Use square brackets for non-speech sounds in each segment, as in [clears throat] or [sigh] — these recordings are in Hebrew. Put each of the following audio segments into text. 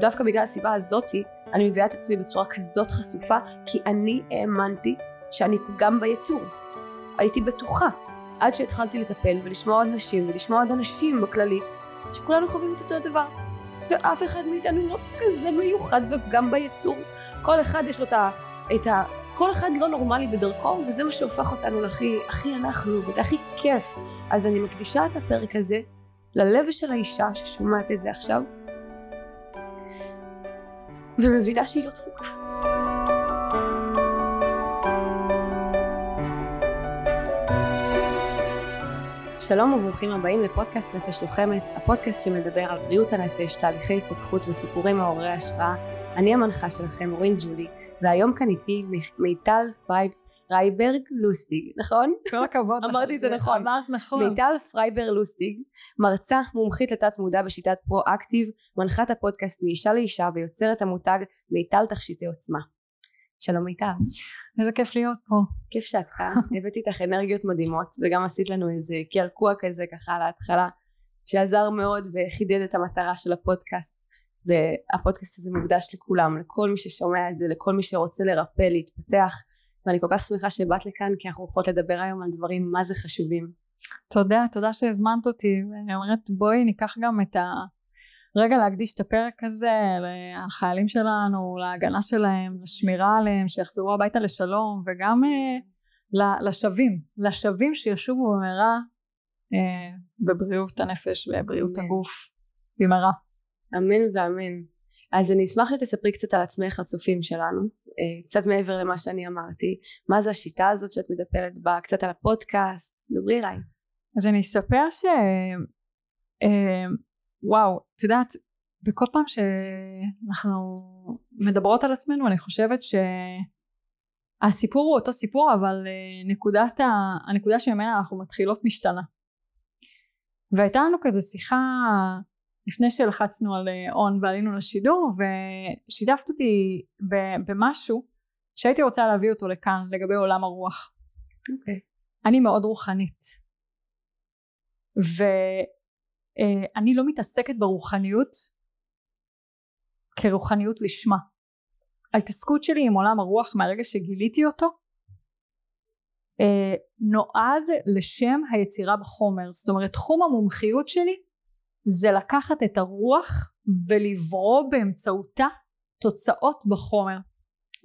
דווקא בגלל הסיבה הזאתי אני מביאה את עצמי בצורה כזאת חשופה כי אני האמנתי שאני פגם ביצור. הייתי בטוחה עד שהתחלתי לטפל ולשמוע עוד נשים ולשמוע עוד אנשים בכללי שכולנו חווים את אותו דבר. ואף אחד מאיתנו לא כזה מיוחד ופגם ביצור. כל אחד יש לו את ה... את ה כל אחד לא נורמלי בדרכו וזה מה שהופך אותנו להכי הכי אנחנו וזה הכי כיף. אז אני מקדישה את הפרק הזה ללב של האישה ששומעת את זה עכשיו ומבינה שהיא לא דפוקה. שלום וברוכים הבאים לפודקאסט נפש לוחמת, הפודקאסט שמדבר על בריאות הנפש, תהליכי התפתחות וסיפורים מעוררי השראה. אני המנחה שלכם, אורין ג'ולי, והיום כאן איתי מיטל פרייברג לוסטיג, נכון? כל הכבוד. אמרתי את זה נכון. אמרת נכון. מיטל פרייברג לוסטיג, מרצה מומחית לתת מודע בשיטת פרו-אקטיב, מנחת הפודקאסט מאישה לאישה ויוצרת המותג מיטל תכשיטי עוצמה. שלום מיטל. איזה כיף להיות פה. כיף שאת כאן. [laughs] הבאתי איתך אנרגיות מדהימות וגם עשית לנו איזה קרקוע כזה ככה להתחלה שעזר מאוד וחידד את המטרה של הפודקאסט והפודקאסט הזה מוקדש לכולם לכל מי ששומע את זה לכל מי שרוצה לרפא להתפתח ואני כל כך שמחה שבאת לכאן כי אנחנו הולכות לדבר היום על דברים מה זה חשובים. תודה תודה שהזמנת אותי ואני אומרת בואי ניקח גם את ה... רגע להקדיש את הפרק הזה לחיילים שלנו, להגנה שלהם, לשמירה עליהם, שיחזרו הביתה לשלום וגם אה, לשבים, לשבים שישובו במהרה אה, בבריאות הנפש ובריאות הגוף במהרה. אמן ואמן. אז אני אשמח שתספרי קצת על עצמך לצופים שלנו, אה, קצת מעבר למה שאני אמרתי, מה זה השיטה הזאת שאת מדפלת בה, קצת על הפודקאסט, דברי אליי. אז אני אספר ש... וואו, את יודעת, בכל פעם שאנחנו מדברות על עצמנו אני חושבת שהסיפור הוא אותו סיפור אבל אה, נקודת ה... הנקודה שממנה אנחנו מתחילות משתנה. והייתה לנו כזה שיחה לפני שלחצנו על און אה, ועלינו לשידור ושיתפת אותי במשהו שהייתי רוצה להביא אותו לכאן לגבי עולם הרוח. אוקיי. Okay. אני מאוד רוחנית. ואני לא מתעסקת ברוחניות כרוחניות לשמה. ההתעסקות שלי עם עולם הרוח מהרגע שגיליתי אותו אה, נועד לשם היצירה בחומר. זאת אומרת תחום המומחיות שלי זה לקחת את הרוח ולברוא באמצעותה תוצאות בחומר.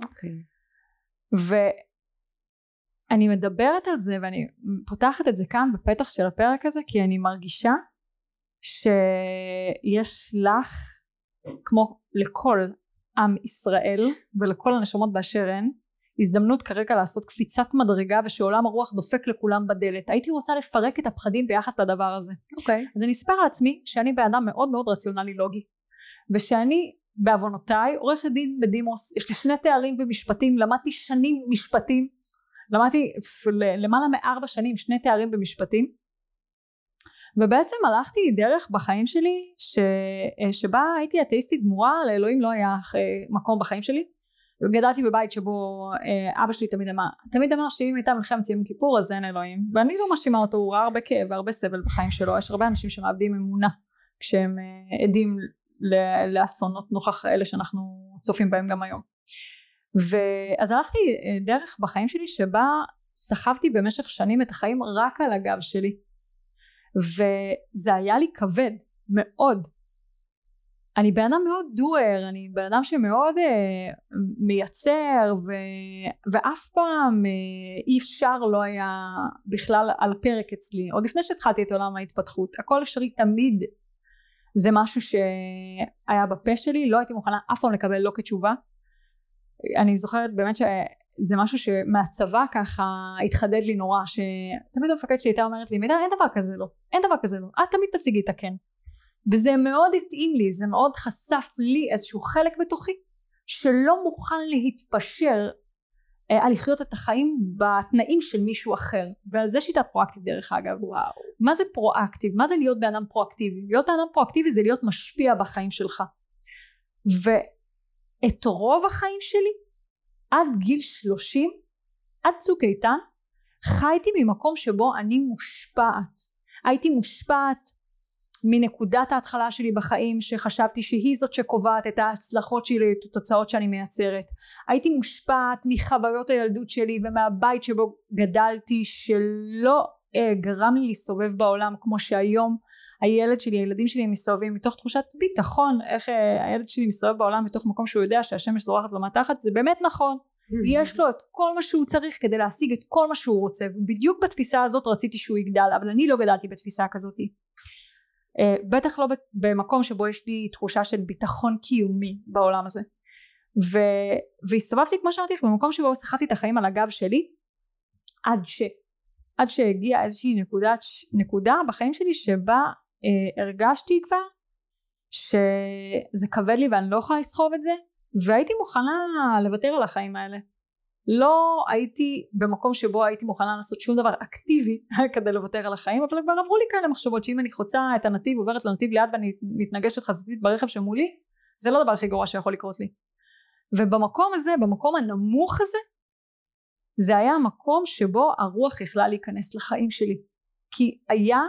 אוקיי. Okay. ואני מדברת על זה ואני פותחת את זה כאן בפתח של הפרק הזה כי אני מרגישה שיש לך כמו לכל עם ישראל ולכל הנשמות באשר הן הזדמנות כרגע לעשות קפיצת מדרגה ושעולם הרוח דופק לכולם בדלת הייתי רוצה לפרק את הפחדים ביחס לדבר הזה אוקיי okay. אז אני אספר לעצמי שאני בן אדם מאוד מאוד רציונלי לוגי ושאני בעוונותיי עורכת דין בדימוס יש לי שני תארים במשפטים למדתי שנים משפטים למדתי למעלה מארבע שנים שני תארים במשפטים ובעצם הלכתי דרך בחיים שלי ש, שבה הייתי אתאיסטית גמורה לאלוהים לא היה מקום בחיים שלי. וגדלתי בבית שבו אה, אבא שלי תמיד אמר תמיד אמר שאם הייתה מלחמת יום כיפור אז אין אלוהים. ואני לא מאשימה אותו הוא ראה הרבה כאב והרבה סבל בחיים שלו. יש הרבה אנשים שמאבדים אמונה כשהם אה, עדים לאסונות נוכח אלה שאנחנו צופים בהם גם היום. ואז הלכתי אה, דרך בחיים שלי שבה סחבתי במשך שנים את החיים רק על הגב שלי וזה היה לי כבד מאוד. אני בן אדם מאוד דואר, אני בן אדם שמאוד uh, מייצר ו... ואף פעם uh, אי אפשר לא היה בכלל על הפרק אצלי, עוד לפני שהתחלתי את עולם ההתפתחות, הכל אפשרי תמיד. זה משהו שהיה בפה שלי, לא הייתי מוכנה אף פעם לקבל לא כתשובה. אני זוכרת באמת שזה משהו שמהצבא ככה התחדד לי נורא, שתמיד המפקד שלי הייתה אומרת לי, מידע אין דבר כזה לא, אין דבר כזה לא, את תמיד תשיגי את הכן. וזה מאוד התאים לי, זה מאוד חשף לי איזשהו חלק בתוכי שלא מוכן להתפשר אה, על לחיות את החיים בתנאים של מישהו אחר. ועל זה שיטת פרואקטיב דרך אגב. וואו. מה זה פרואקטיב? מה זה להיות בן אדם פרואקטיבי? להיות בן אדם פרואקטיבי זה להיות משפיע בחיים שלך. ואת רוב החיים שלי עד גיל שלושים עד צוק איתן חייתי ממקום שבו אני מושפעת. הייתי מושפעת מנקודת ההתחלה שלי בחיים שחשבתי שהיא זאת שקובעת את ההצלחות שלי את התוצאות שאני מייצרת. הייתי מושפעת מחוויות הילדות שלי ומהבית שבו גדלתי שלא אה, גרם לי להסתובב בעולם כמו שהיום הילד שלי הילדים שלי מסתובבים מתוך תחושת ביטחון איך אה, הילד שלי מסתובב בעולם מתוך מקום שהוא יודע שהשמש זורחת לו מהתחת זה באמת נכון. יש לו את כל מה שהוא צריך כדי להשיג את כל מה שהוא רוצה ובדיוק בתפיסה הזאת רציתי שהוא יגדל אבל אני לא גדלתי בתפיסה כזאת. אה, בטח לא במקום שבו יש לי תחושה של ביטחון קיומי בעולם הזה. ו, והסתובבתי כמו שאמרתי לך במקום שבו סחבתי את החיים על הגב שלי עד ש עד שהגיעה איזושהי נקודת, נקודה בחיים שלי שבה אה, הרגשתי כבר שזה כבד לי ואני לא יכולה לסחוב את זה והייתי מוכנה לוותר על החיים האלה. לא הייתי במקום שבו הייתי מוכנה לעשות שום דבר אקטיבי [laughs] כדי לוותר על החיים אבל כבר עברו לי כאלה מחשבות שאם אני חוצה את הנתיב עוברת לנתיב ליד ואני מתנגשת חזיתית ברכב שמולי זה לא דבר הכי גרוע שיכול לקרות לי. ובמקום הזה במקום הנמוך הזה זה היה המקום שבו הרוח יכלה להיכנס לחיים שלי. כי היה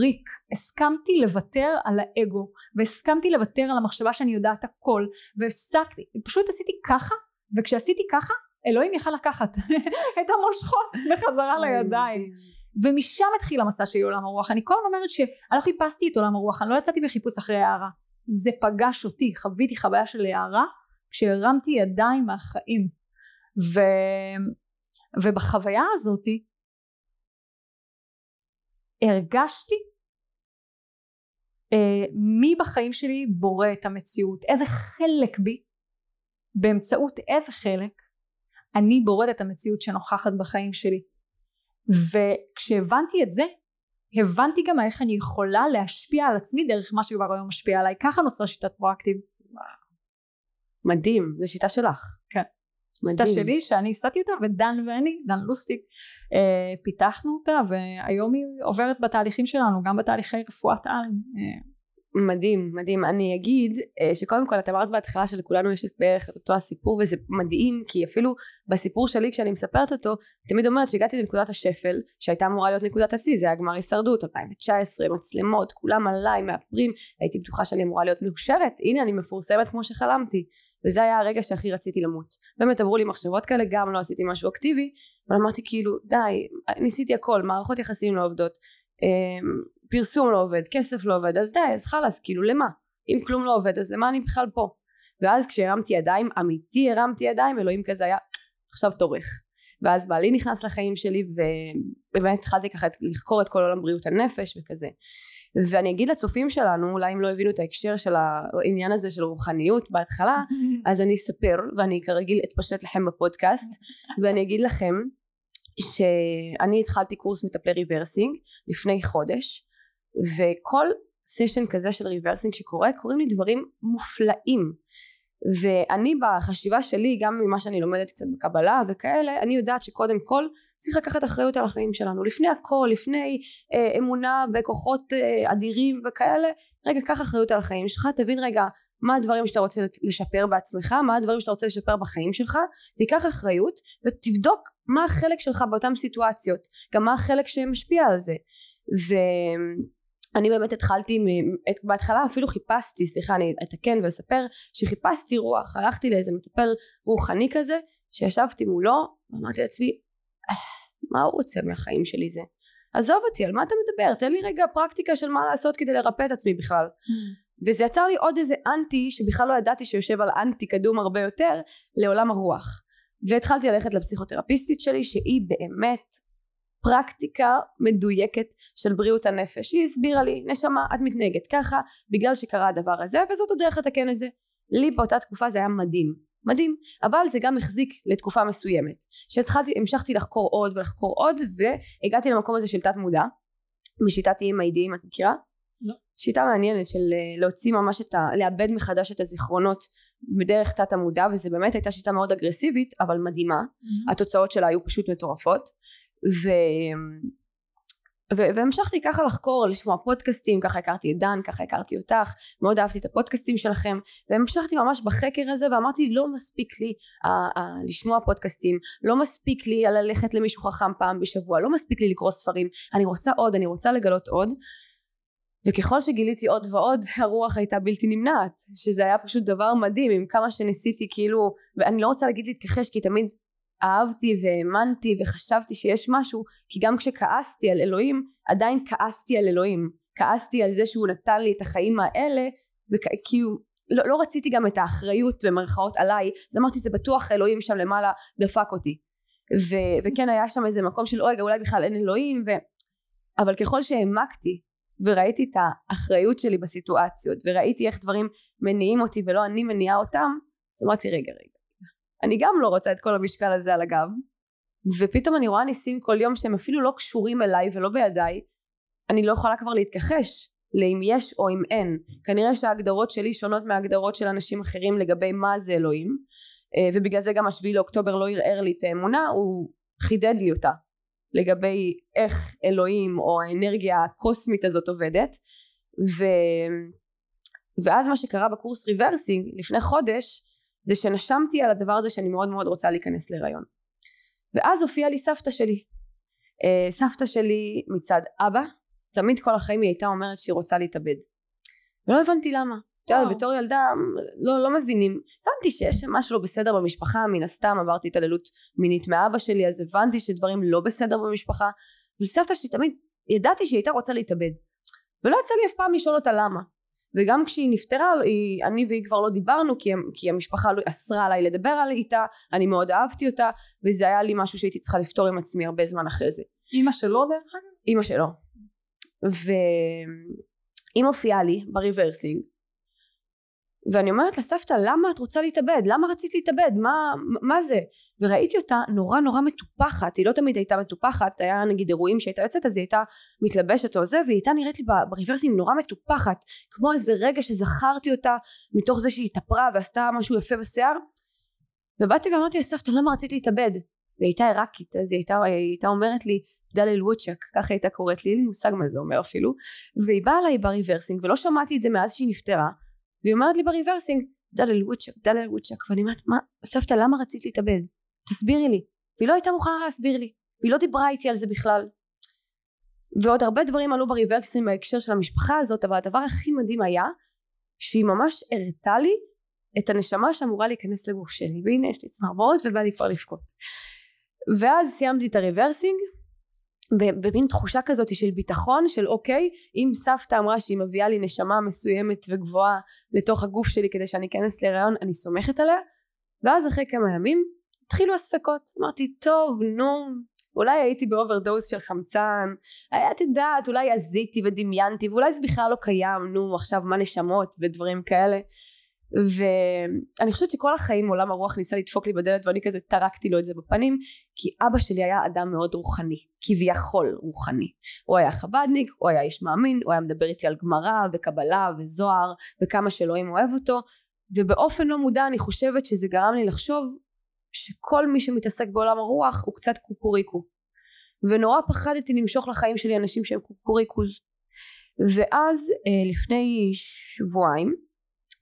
ריק. הסכמתי לוותר על האגו והסכמתי לוותר על המחשבה שאני יודעת הכל והפסקתי פשוט עשיתי ככה וכשעשיתי ככה אלוהים יכל לקחת [laughs] את המושכות בחזרה לידיים. ומשם התחיל המסע שלי עולם הרוח. אני כל הזמן אומרת שאני לא חיפשתי את עולם הרוח אני לא יצאתי בחיפוש אחרי הערה. זה פגש אותי חוויתי חוויה של הערה כשהרמתי ידיים מהחיים. ו... ובחוויה הזאתי הרגשתי אה, מי בחיים שלי בורא את המציאות איזה חלק בי באמצעות איזה חלק אני בוראת את המציאות שנוכחת בחיים שלי. וכשהבנתי את זה הבנתי גם איך אני יכולה להשפיע על עצמי דרך מה שכבר היום משפיע עליי. ככה נוצרה שיטת פרואקטיב. מדהים זו שיטה שלך. כן שיטה שלי שאני הסעתי אותה ודן ואני דן לוסטיק אה, פיתחנו אותה והיום היא עוברת בתהליכים שלנו גם בתהליכי רפואת על אה, מדהים מדהים. אני אגיד אה, שקודם כל את אמרת בהתחלה שלכולנו יש בערך את אותו הסיפור וזה מדהים כי אפילו בסיפור שלי כשאני מספרת אותו תמיד אומרת שהגעתי לנקודת השפל שהייתה אמורה להיות נקודת השיא זה היה גמר הישרדות 2019 מצלמות כולם עליי מאפרים הייתי בטוחה שאני אמורה להיות מאושרת. הנה אני מפורסמת כמו שחלמתי. וזה היה הרגע שהכי רציתי למות. באמת עברו לי מחשבות כאלה גם לא עשיתי משהו אקטיבי אבל אמרתי כאילו די ניסיתי הכל מערכות יחסים לא עובדות. אמ, פרסום לא עובד כסף לא עובד אז די אז חלאס כאילו למה? אם כלום לא עובד אז למה אני בכלל פה? ואז כשהרמתי ידיים אמיתי הרמתי ידיים אלוהים כזה היה עכשיו תורך. ואז בעלי נכנס לחיים שלי ובאמת התחלתי ככה לחקור את כל עולם בריאות הנפש וכזה. ואני אגיד לצופים שלנו אולי אם לא הבינו את ההקשר של העניין הזה של רוחניות בהתחלה [laughs] אז אני אספר ואני כרגיל אתפשט לכם בפודקאסט. ואני אגיד לכם שאני התחלתי קורס מטפלי ריברסינג לפני חודש וכל סשן כזה של ריברסינג שקורה קורים לי דברים מופלאים. ואני בחשיבה שלי גם ממה שאני לומדת קצת בקבלה וכאלה אני יודעת שקודם כל צריך לקחת אחריות על החיים שלנו. לפני הכל לפני אה, אמונה בכוחות אה, אדירים וכאלה רגע קח אחריות על החיים שלך תבין רגע מה הדברים שאתה רוצה לשפר בעצמך מה הדברים שאתה רוצה לשפר בחיים שלך תיקח אחריות ותבדוק מה החלק שלך באותן סיטואציות גם מה החלק שמשפיע על זה. ו... אני באמת התחלתי, בהתחלה אפילו חיפשתי, סליחה אני אתקן ואספר, שחיפשתי רוח, הלכתי לאיזה מטפל רוחני כזה, שישבתי מולו, ואמרתי לעצמי, אה, מה הוא רוצה מהחיים שלי זה? עזוב אותי, על מה אתה מדבר? תן לי רגע פרקטיקה של מה לעשות כדי לרפא את עצמי בכלל. Mm. וזה יצר לי עוד איזה אנטי, שבכלל לא ידעתי שיושב על אנטי קדום הרבה יותר, לעולם הרוח. והתחלתי ללכת לפסיכותרפיסטית שלי, שהיא באמת פרקטיקה מדויקת של בריאות הנפש. היא הסבירה לי נשמה את מתנהגת ככה בגלל שקרה הדבר הזה וזאת הדרך לתקן את זה. לי באותה תקופה זה היה מדהים מדהים. אבל זה גם החזיק לתקופה מסוימת שהתחלתי המשכתי לחקור עוד ולחקור עוד והגעתי למקום הזה של תת מודע בשיטת EMID אם את מכירה? לא. שיטה מעניינת של אה, להוציא ממש את ה... לאבד מחדש את הזיכרונות בדרך תת המודע וזה באמת הייתה שיטה מאוד אגרסיבית אבל מדהימה. mm-hmm. התוצאות שלה היו פשוט מטורפות ו... והמשכתי ככה לחקור לשמוע פודקאסטים ככה הכרתי את דן ככה הכרתי אותך מאוד אהבתי את הפודקאסטים שלכם והמשכתי ממש בחקר הזה ואמרתי לא מספיק לי ה- ה- לשמוע פודקאסטים לא מספיק לי ללכת למישהו חכם פעם בשבוע לא מספיק לי לקרוא ספרים אני רוצה עוד אני רוצה לגלות עוד. וככל שגיליתי עוד ועוד [laughs] הרוח הייתה בלתי נמנעת שזה היה פשוט דבר מדהים עם כמה שניסיתי כאילו ואני לא רוצה להגיד להתכחש כי תמיד אהבתי והאמנתי וחשבתי שיש משהו כי גם כשכעסתי על אלוהים עדיין כעסתי על אלוהים. כעסתי על זה שהוא נתן לי את החיים האלה וכאילו לא, לא רציתי גם את האחריות במרכאות עליי. אז אמרתי זה בטוח אלוהים שם למעלה דפק אותי. ו, וכן היה שם איזה מקום של רגע אולי בכלל אין אלוהים. ו... אבל ככל שהעמקתי וראיתי את האחריות שלי בסיטואציות וראיתי איך דברים מניעים אותי ולא אני מניעה אותם אז אמרתי רגע רגע אני גם לא רוצה את כל המשקל הזה על הגב. ופתאום אני רואה ניסים כל יום שהם אפילו לא קשורים אליי ולא בידיי. אני לא יכולה כבר להתכחש לאם יש או אם אין. כנראה שההגדרות שלי שונות מההגדרות של אנשים אחרים לגבי מה זה אלוהים. אה, ובגלל זה גם השביעי לאוקטובר לא ערער לי את האמונה הוא חידד לי אותה לגבי איך אלוהים או האנרגיה הקוסמית הזאת עובדת. ו... ואז מה שקרה בקורס ריברסינג לפני חודש זה שנשמתי על הדבר הזה שאני מאוד מאוד רוצה להיכנס להיריון. ואז הופיעה לי סבתא שלי. אה, סבתא שלי מצד אבא תמיד כל החיים היא הייתה אומרת שהיא רוצה להתאבד. ולא הבנתי למה. את יודעת בתור ילדה לא, לא מבינים. הבנתי שיש משהו לא בסדר במשפחה מן הסתם עברתי התעללות מינית מאבא שלי אז הבנתי שדברים לא בסדר במשפחה. וסבתא שלי תמיד ידעתי שהיא הייתה רוצה להתאבד. ולא יצא לי אף פעם לשאול אותה למה וגם כשהיא נפטרה היא, אני והיא כבר לא דיברנו כי, כי המשפחה לא אסרה עליי לדבר על איתה אני מאוד אהבתי אותה וזה היה לי משהו שהייתי צריכה לפתור עם עצמי הרבה זמן אחרי זה. אימא שלו דרך אגב? אימא שלו. והיא מופיעה לי בריברסינג ואני אומרת לסבתא למה את רוצה להתאבד? למה רצית להתאבד? מה, מה זה? וראיתי אותה נורא נורא מטופחת. היא לא תמיד הייתה מטופחת היה נגיד אירועים שהייתה יוצאת אז היא הייתה מתלבשת או זה והיא הייתה נראית לי בריברסינג נורא מטופחת. כמו איזה רגע שזכרתי אותה מתוך זה שהיא התאפרה ועשתה משהו יפה בשיער. ובאתי ואמרתי לסבתא למה רצית להתאבד? והיא הייתה עיראקית אז היא הייתה, היא הייתה אומרת לי דלל ווצ'ק ככה הייתה קוראת לי אין לי מושג מה זה אומר אפילו. והיא באה אליי בריברסינג ולא שמעתי את זה מאז שהיא נפטרה והיא אומרת לי בריברסינג דלל ווצ'ק דלל ווצ'ק ואני אומרת מה סבתא למה רצית להתאבד? תסבירי לי. והיא לא הייתה מוכנה להסביר לי והיא לא דיברה איתי על זה בכלל. ועוד הרבה דברים עלו בריברסינג בהקשר של המשפחה הזאת אבל הדבר הכי מדהים היה שהיא ממש הראתה לי את הנשמה שאמורה להיכנס לגוף שלי. והנה יש לי צמרמורת ובא לי כבר לבכות. ואז סיימתי את הריברסינג במין תחושה כזאת של ביטחון של אוקיי אם סבתא אמרה שהיא מביאה לי נשמה מסוימת וגבוהה לתוך הגוף שלי כדי שאני אכנס להיריון אני סומכת עליה? ואז אחרי כמה ימים התחילו הספקות. אמרתי טוב נו אולי הייתי באוברדוז של חמצן. את יודעת אולי הזיתי ודמיינתי ואולי זה בכלל לא קיים. נו עכשיו מה נשמות ודברים כאלה ואני חושבת שכל החיים עולם הרוח ניסה לדפוק לי בדלת ואני כזה טרקתי לו את זה בפנים כי אבא שלי היה אדם מאוד רוחני כביכול רוחני. הוא היה חבדניק הוא היה איש מאמין הוא היה מדבר איתי על גמרא וקבלה וזוהר וכמה שאלוהים אוהב אותו ובאופן לא מודע אני חושבת שזה גרם לי לחשוב שכל מי שמתעסק בעולם הרוח הוא קצת קוקוריקו. ונורא פחדתי למשוך לחיים שלי אנשים שהם קוקוריקוז. ואז אה, לפני שבועיים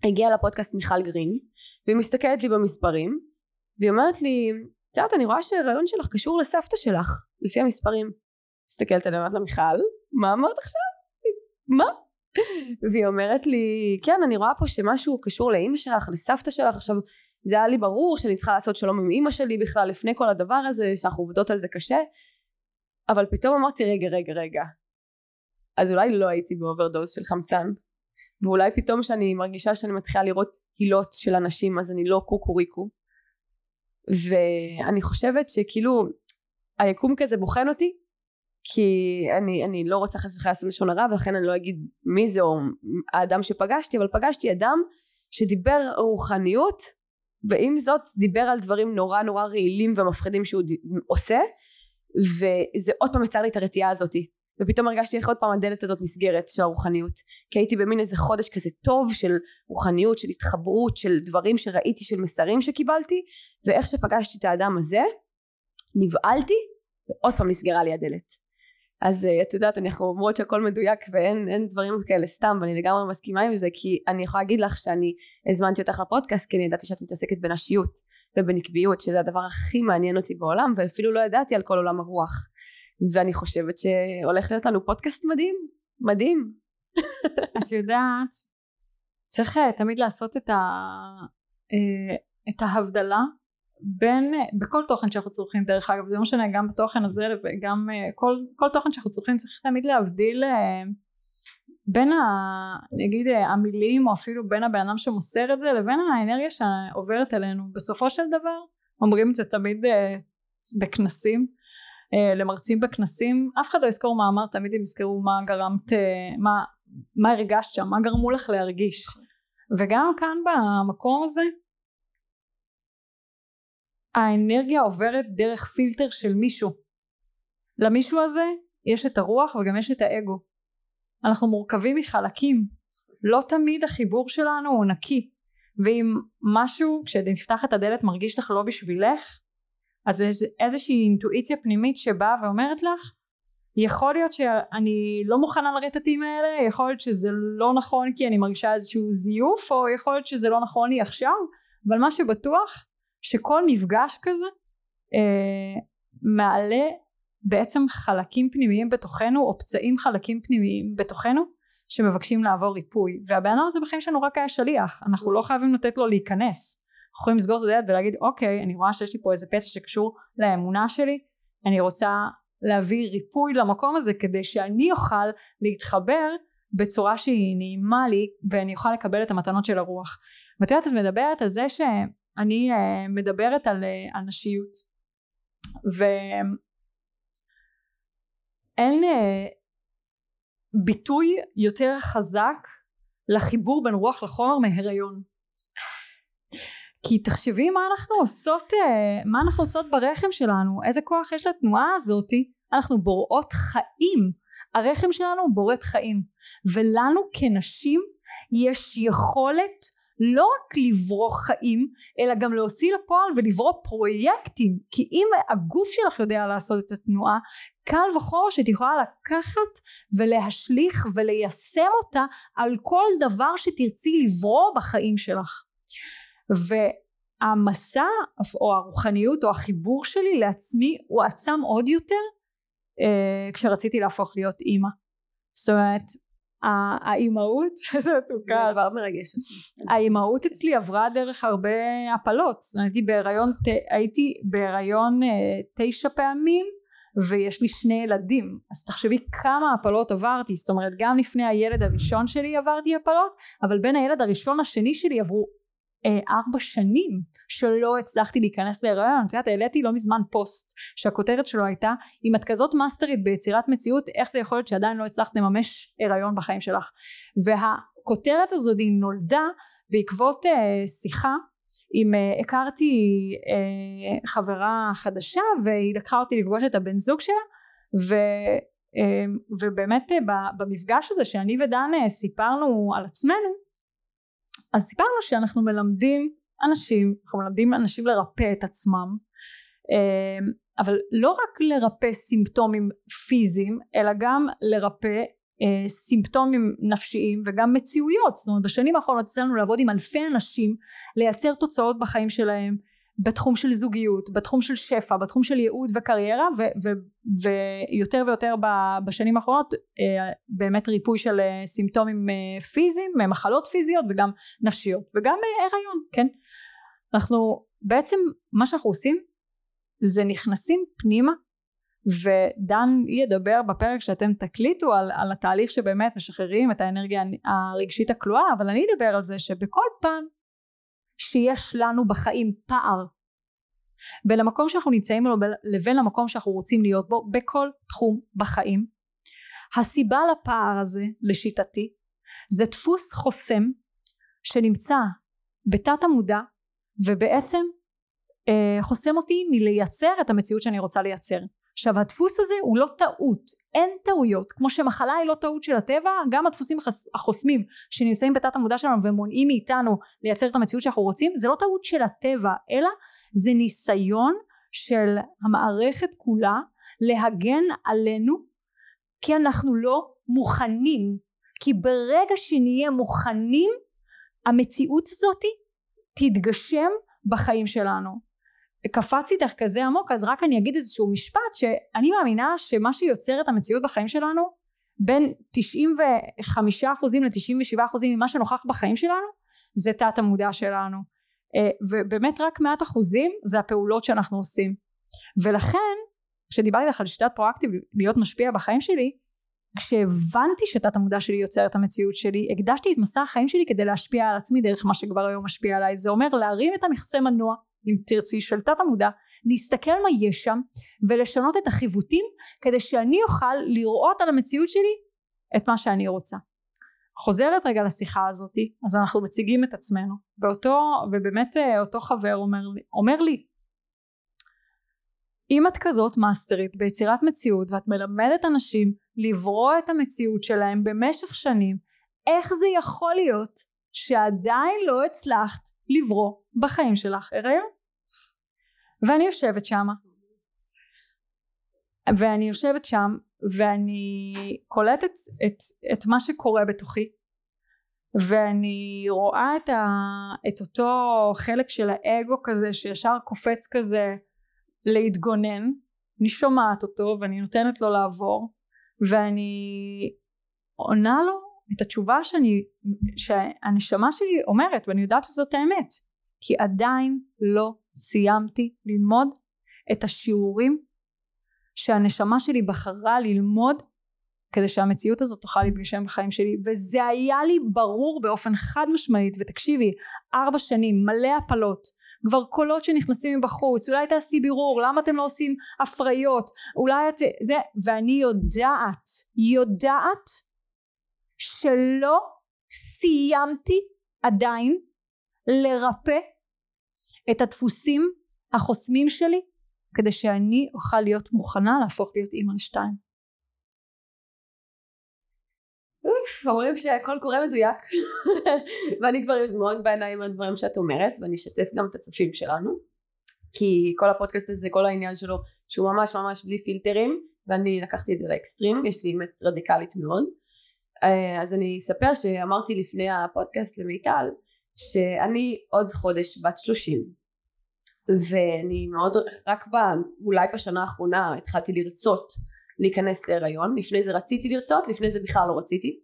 הגיעה לפודקאסט מיכל גרין והיא מסתכלת לי במספרים והיא אומרת לי את יודעת אני רואה שהרעיון שלך קשור לסבתא שלך לפי המספרים. מסתכלת עליה אומרת לה מיכל מה אמרת עכשיו? מה? והיא אומרת לי כן אני רואה פה שמשהו קשור לאימא שלך לסבתא שלך. עכשיו זה היה לי ברור שאני צריכה לעשות שלום עם אימא שלי בכלל לפני כל הדבר הזה שאנחנו עובדות על זה קשה. אבל פתאום אמרתי רגע רגע רגע. אז אולי לא הייתי באוברדוז של חמצן ואולי פתאום שאני מרגישה שאני מתחילה לראות הילות של אנשים אז אני לא קוקוריקו. ואני חושבת שכאילו היקום כזה בוחן אותי כי אני, אני לא רוצה חס וחלילה לעשות לשון הרע ולכן אני לא אגיד מי זה או האדם שפגשתי אבל פגשתי אדם שדיבר רוחניות ועם זאת דיבר על דברים נורא נורא רעילים ומפחידים שהוא עושה וזה עוד פעם יצר לי את הרתיעה הזאתי ופתאום הרגשתי איך עוד פעם הדלת הזאת נסגרת של הרוחניות. כי הייתי במין איזה חודש כזה טוב של רוחניות של התחברות של דברים שראיתי של מסרים שקיבלתי ואיך שפגשתי את האדם הזה נבהלתי ועוד פעם נסגרה לי הדלת. אז uh, את יודעת אנחנו אומרות שהכל מדויק ואין דברים כאלה סתם ואני לגמרי מסכימה עם זה כי אני יכולה להגיד לך שאני הזמנתי אותך לפודקאסט כי אני ידעתי שאת מתעסקת בנשיות ובנקביות שזה הדבר הכי מעניין אותי בעולם ואפילו לא ידעתי על כל עולם הרוח ואני חושבת שהולך להיות לנו פודקאסט מדהים מדהים. [laughs] את יודעת, צריך אה, תמיד לעשות את, ה, אה, את ההבדלה בין, בכל תוכן שאנחנו צורכים דרך אגב, זה לא משנה גם בתוכן הזה וגם כל, כל תוכן שאנחנו צורכים צריך תמיד להבדיל בין ה, נגיד המילים או אפילו בין הבן אדם שמוסר את זה לבין האנרגיה שעוברת אלינו. בסופו של דבר אומרים את זה תמיד בכנסים למרצים בכנסים אף אחד לא יזכור מה אמרת תמיד הם יזכרו מה גרמת מה, מה הרגשת שם מה גרמו לך להרגיש. וגם כאן במקום הזה האנרגיה עוברת דרך פילטר של מישהו. למישהו הזה יש את הרוח וגם יש את האגו. אנחנו מורכבים מחלקים. לא תמיד החיבור שלנו הוא נקי. ואם משהו כשנפתח את הדלת מרגיש לך לא בשבילך אז יש איזושהי אינטואיציה פנימית שבאה ואומרת לך יכול להיות שאני לא מוכנה לרטטים האלה יכול להיות שזה לא נכון כי אני מרגישה איזשהו זיוף או יכול להיות שזה לא נכון לי עכשיו אבל מה שבטוח שכל מפגש כזה אה, מעלה בעצם חלקים פנימיים בתוכנו או פצעים חלקים פנימיים בתוכנו שמבקשים לעבור ריפוי. והבן אדם הזה בחיים שלנו רק היה שליח אנחנו לא חייבים לתת לו להיכנס יכולים לסגור את הדלת ולהגיד אוקיי אני רואה שיש לי פה איזה פצע שקשור לאמונה שלי אני רוצה להביא ריפוי למקום הזה כדי שאני אוכל להתחבר בצורה שהיא נעימה לי ואני אוכל לקבל את המתנות של הרוח. ואת יודעת את מדברת על זה שאני uh, מדברת על, uh, על נשיות. ואין uh, ביטוי יותר חזק לחיבור בין רוח לחומר מהיריון כי תחשבי מה אנחנו עושות מה אנחנו עושות ברחם שלנו איזה כוח יש לתנועה הזאתי אנחנו בוראות חיים. הרחם שלנו הוא בוראת חיים. ולנו כנשים יש יכולת לא רק לברוא חיים אלא גם להוציא לפועל ולברוא פרויקטים. כי אם הגוף שלך יודע לעשות את התנועה קל וחור שאת יכולה לקחת ולהשליך וליישם אותה על כל דבר שתרצי לברוא בחיים שלך והמסע או הרוחניות או החיבור שלי לעצמי הוא עצם עוד יותר אה, כשרציתי להפוך להיות אימא. זאת אומרת האימהות [laughs] זה מתוקה כבר מרגש אותי. האימהות אצלי עברה דרך הרבה הפלות. זאת אומרת הייתי בהיריון הייתי בהיריון אה, תשע פעמים ויש לי שני ילדים. אז תחשבי כמה הפלות עברתי. זאת אומרת גם לפני הילד הראשון שלי עברתי הפלות אבל בין הילד הראשון לשני שלי עברו ארבע שנים שלא הצלחתי להיכנס להיריון. את יודעת העליתי לא מזמן פוסט שהכותרת שלו הייתה אם את כזאת מאסטרית ביצירת מציאות איך זה יכול להיות שעדיין לא הצלחת לממש הריון בחיים שלך? והכותרת הזאת היא נולדה בעקבות אה, שיחה אם uh, הכרתי uh, חברה חדשה והיא לקחה אותי לפגוש את הבן זוג שלה ו, uh, ובאמת uh, במפגש הזה שאני ודן סיפרנו על עצמנו אז סיפרנו שאנחנו מלמדים אנשים, אנחנו מלמדים אנשים לרפא את עצמם אמ, אבל לא רק לרפא סימפטומים פיזיים אלא גם לרפא אה, סימפטומים נפשיים וגם מציאויות. זאת אומרת בשנים האחרונות יצא לנו לעבוד עם אלפי אנשים לייצר תוצאות בחיים שלהם בתחום של זוגיות, בתחום של שפע, בתחום של ייעוד וקריירה ו, ו, ויותר ויותר בשנים האחרונות אה, באמת ריפוי של אה, סימפטומים אה, פיזיים, מחלות פיזיות וגם נפשיות וגם הריון, כן? אנחנו בעצם מה שאנחנו עושים זה נכנסים פנימה ודן ידבר בפרק שאתם תקליטו על, על התהליך שבאמת משחררים את האנרגיה הרגשית הכלואה אבל אני אדבר על זה שבכל פעם שיש לנו בחיים פער בין המקום שאנחנו נמצאים בו לבין המקום שאנחנו רוצים להיות בו בכל תחום בחיים. הסיבה לפער הזה לשיטתי זה דפוס חוסם שנמצא בתת המודע ובעצם אה, חוסם אותי מלייצר את המציאות שאני רוצה לייצר עכשיו הדפוס הזה הוא לא טעות אין טעויות. כמו שמחלה היא לא טעות של הטבע גם הדפוסים החוסמים שנמצאים בתת המודע שלנו ומונעים מאיתנו לייצר את המציאות שאנחנו רוצים זה לא טעות של הטבע אלא זה ניסיון של המערכת כולה להגן עלינו כי אנחנו לא מוכנים. כי ברגע שנהיה מוכנים המציאות הזאתי תתגשם בחיים שלנו קפץ איתך כזה עמוק אז רק אני אגיד איזשהו משפט שאני מאמינה שמה שיוצר את המציאות בחיים שלנו בין 95% ל-97% ממה שנוכח בחיים שלנו זה תת המודע שלנו. אה, ובאמת רק מעט אחוזים זה הפעולות שאנחנו עושים. ולכן כשדיברתי לך על שיטת פרואקטיב להיות משפיע בחיים שלי כשהבנתי שתת המודע שלי יוצר את המציאות שלי הקדשתי את מסע החיים שלי כדי להשפיע על עצמי דרך מה שכבר היום משפיע עליי. זה אומר להרים את המכסה מנוע אם תרצי של תת המודע להסתכל מה יש שם ולשנות את החיווטים כדי שאני אוכל לראות על המציאות שלי את מה שאני רוצה. חוזרת רגע לשיחה הזאתי אז אנחנו מציגים את עצמנו. ואותו ובאמת אה, אותו חבר אומר לי, אומר לי אם את כזאת מאסטרית ביצירת מציאות ואת מלמדת אנשים לברוא את המציאות שלהם במשך שנים איך זה יכול להיות שעדיין לא הצלחת לברוא בחיים שלך? הריון ואני יושבת שמה. ואני יושבת שם ואני קולטת את, את מה שקורה בתוכי. ואני רואה את, ה, את אותו חלק של האגו כזה שישר קופץ כזה להתגונן. אני שומעת אותו ואני נותנת לו לעבור. ואני עונה לו את התשובה שאני, שהנשמה שלי אומרת ואני יודעת שזאת האמת כי עדיין לא סיימתי ללמוד את השיעורים שהנשמה שלי בחרה ללמוד כדי שהמציאות הזאת תוכל להתגשם בחיים שלי. וזה היה לי ברור באופן חד משמעית ותקשיבי ארבע שנים מלא הפלות כבר קולות שנכנסים מבחוץ אולי תעשי בירור למה אתם לא עושים הפריות? אולי את זה ואני יודעת יודעת שלא סיימתי עדיין לרפא את הדפוסים החוסמים שלי כדי שאני אוכל להיות מוכנה להפוך להיות אימא לשתיים. אומרים שהכל קורה מדויק [laughs] ואני כבר מאוד בעיניים מהדברים שאת אומרת ואני אשתף גם את הצופים שלנו כי כל הפודקאסט הזה כל העניין שלו שהוא ממש ממש בלי פילטרים ואני לקחתי את זה לאקסטרים יש לי אמת רדיקלית מאוד אה, אז אני אספר שאמרתי לפני הפודקאסט למיטל שאני עוד חודש בת שלושים ואני מאוד רק ב, אולי בשנה האחרונה התחלתי לרצות להיכנס להיריון. לפני זה רציתי לרצות לפני זה בכלל לא רציתי.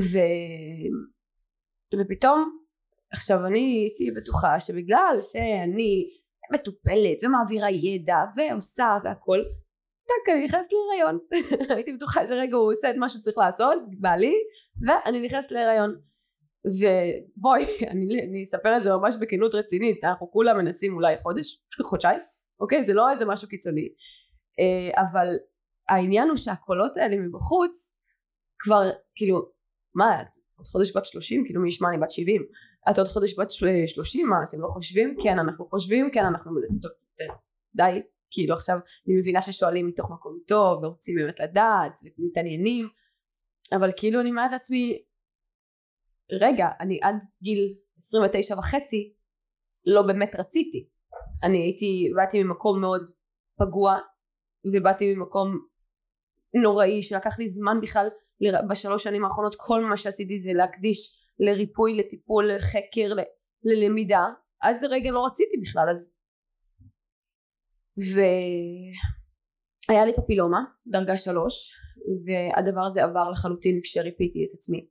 ו... ופתאום עכשיו אני הייתי בטוחה שבגלל שאני מטופלת ומעבירה ידע ועושה והכל טק אני נכנסת להיריון. [laughs] הייתי בטוחה שרגע הוא עושה את מה שצריך לעשות בעלי ואני נכנסת להיריון ובואי [laughs] אני, אני אספר את זה ממש בכנות רצינית אנחנו כולם מנסים אולי חודש חודשיים אוקיי? זה לא איזה משהו קיצוני. אה, אבל העניין הוא שהקולות האלה מבחוץ כבר כאילו מה עוד חודש בת שלושים? כאילו מי ישמע אני בת שבעים. את עוד חודש בת שלושים מה אתם לא חושבים? כן אנחנו חושבים כן אנחנו מנסים יותר די כאילו עכשיו אני מבינה ששואלים מתוך מקום טוב ורוצים באמת לדעת ומתעניינים אבל כאילו אני אומרת לעצמי רגע אני עד גיל 29 וחצי לא באמת רציתי. אני הייתי באתי ממקום מאוד פגוע ובאתי ממקום נוראי שלקח לי זמן בכלל בשלוש שנים האחרונות כל מה שעשיתי זה להקדיש לריפוי לטיפול לחקר ללמידה. עד זה רגע לא רציתי בכלל אז והיה לי פפילומה דרגה שלוש והדבר הזה עבר לחלוטין כשריפיתי את עצמי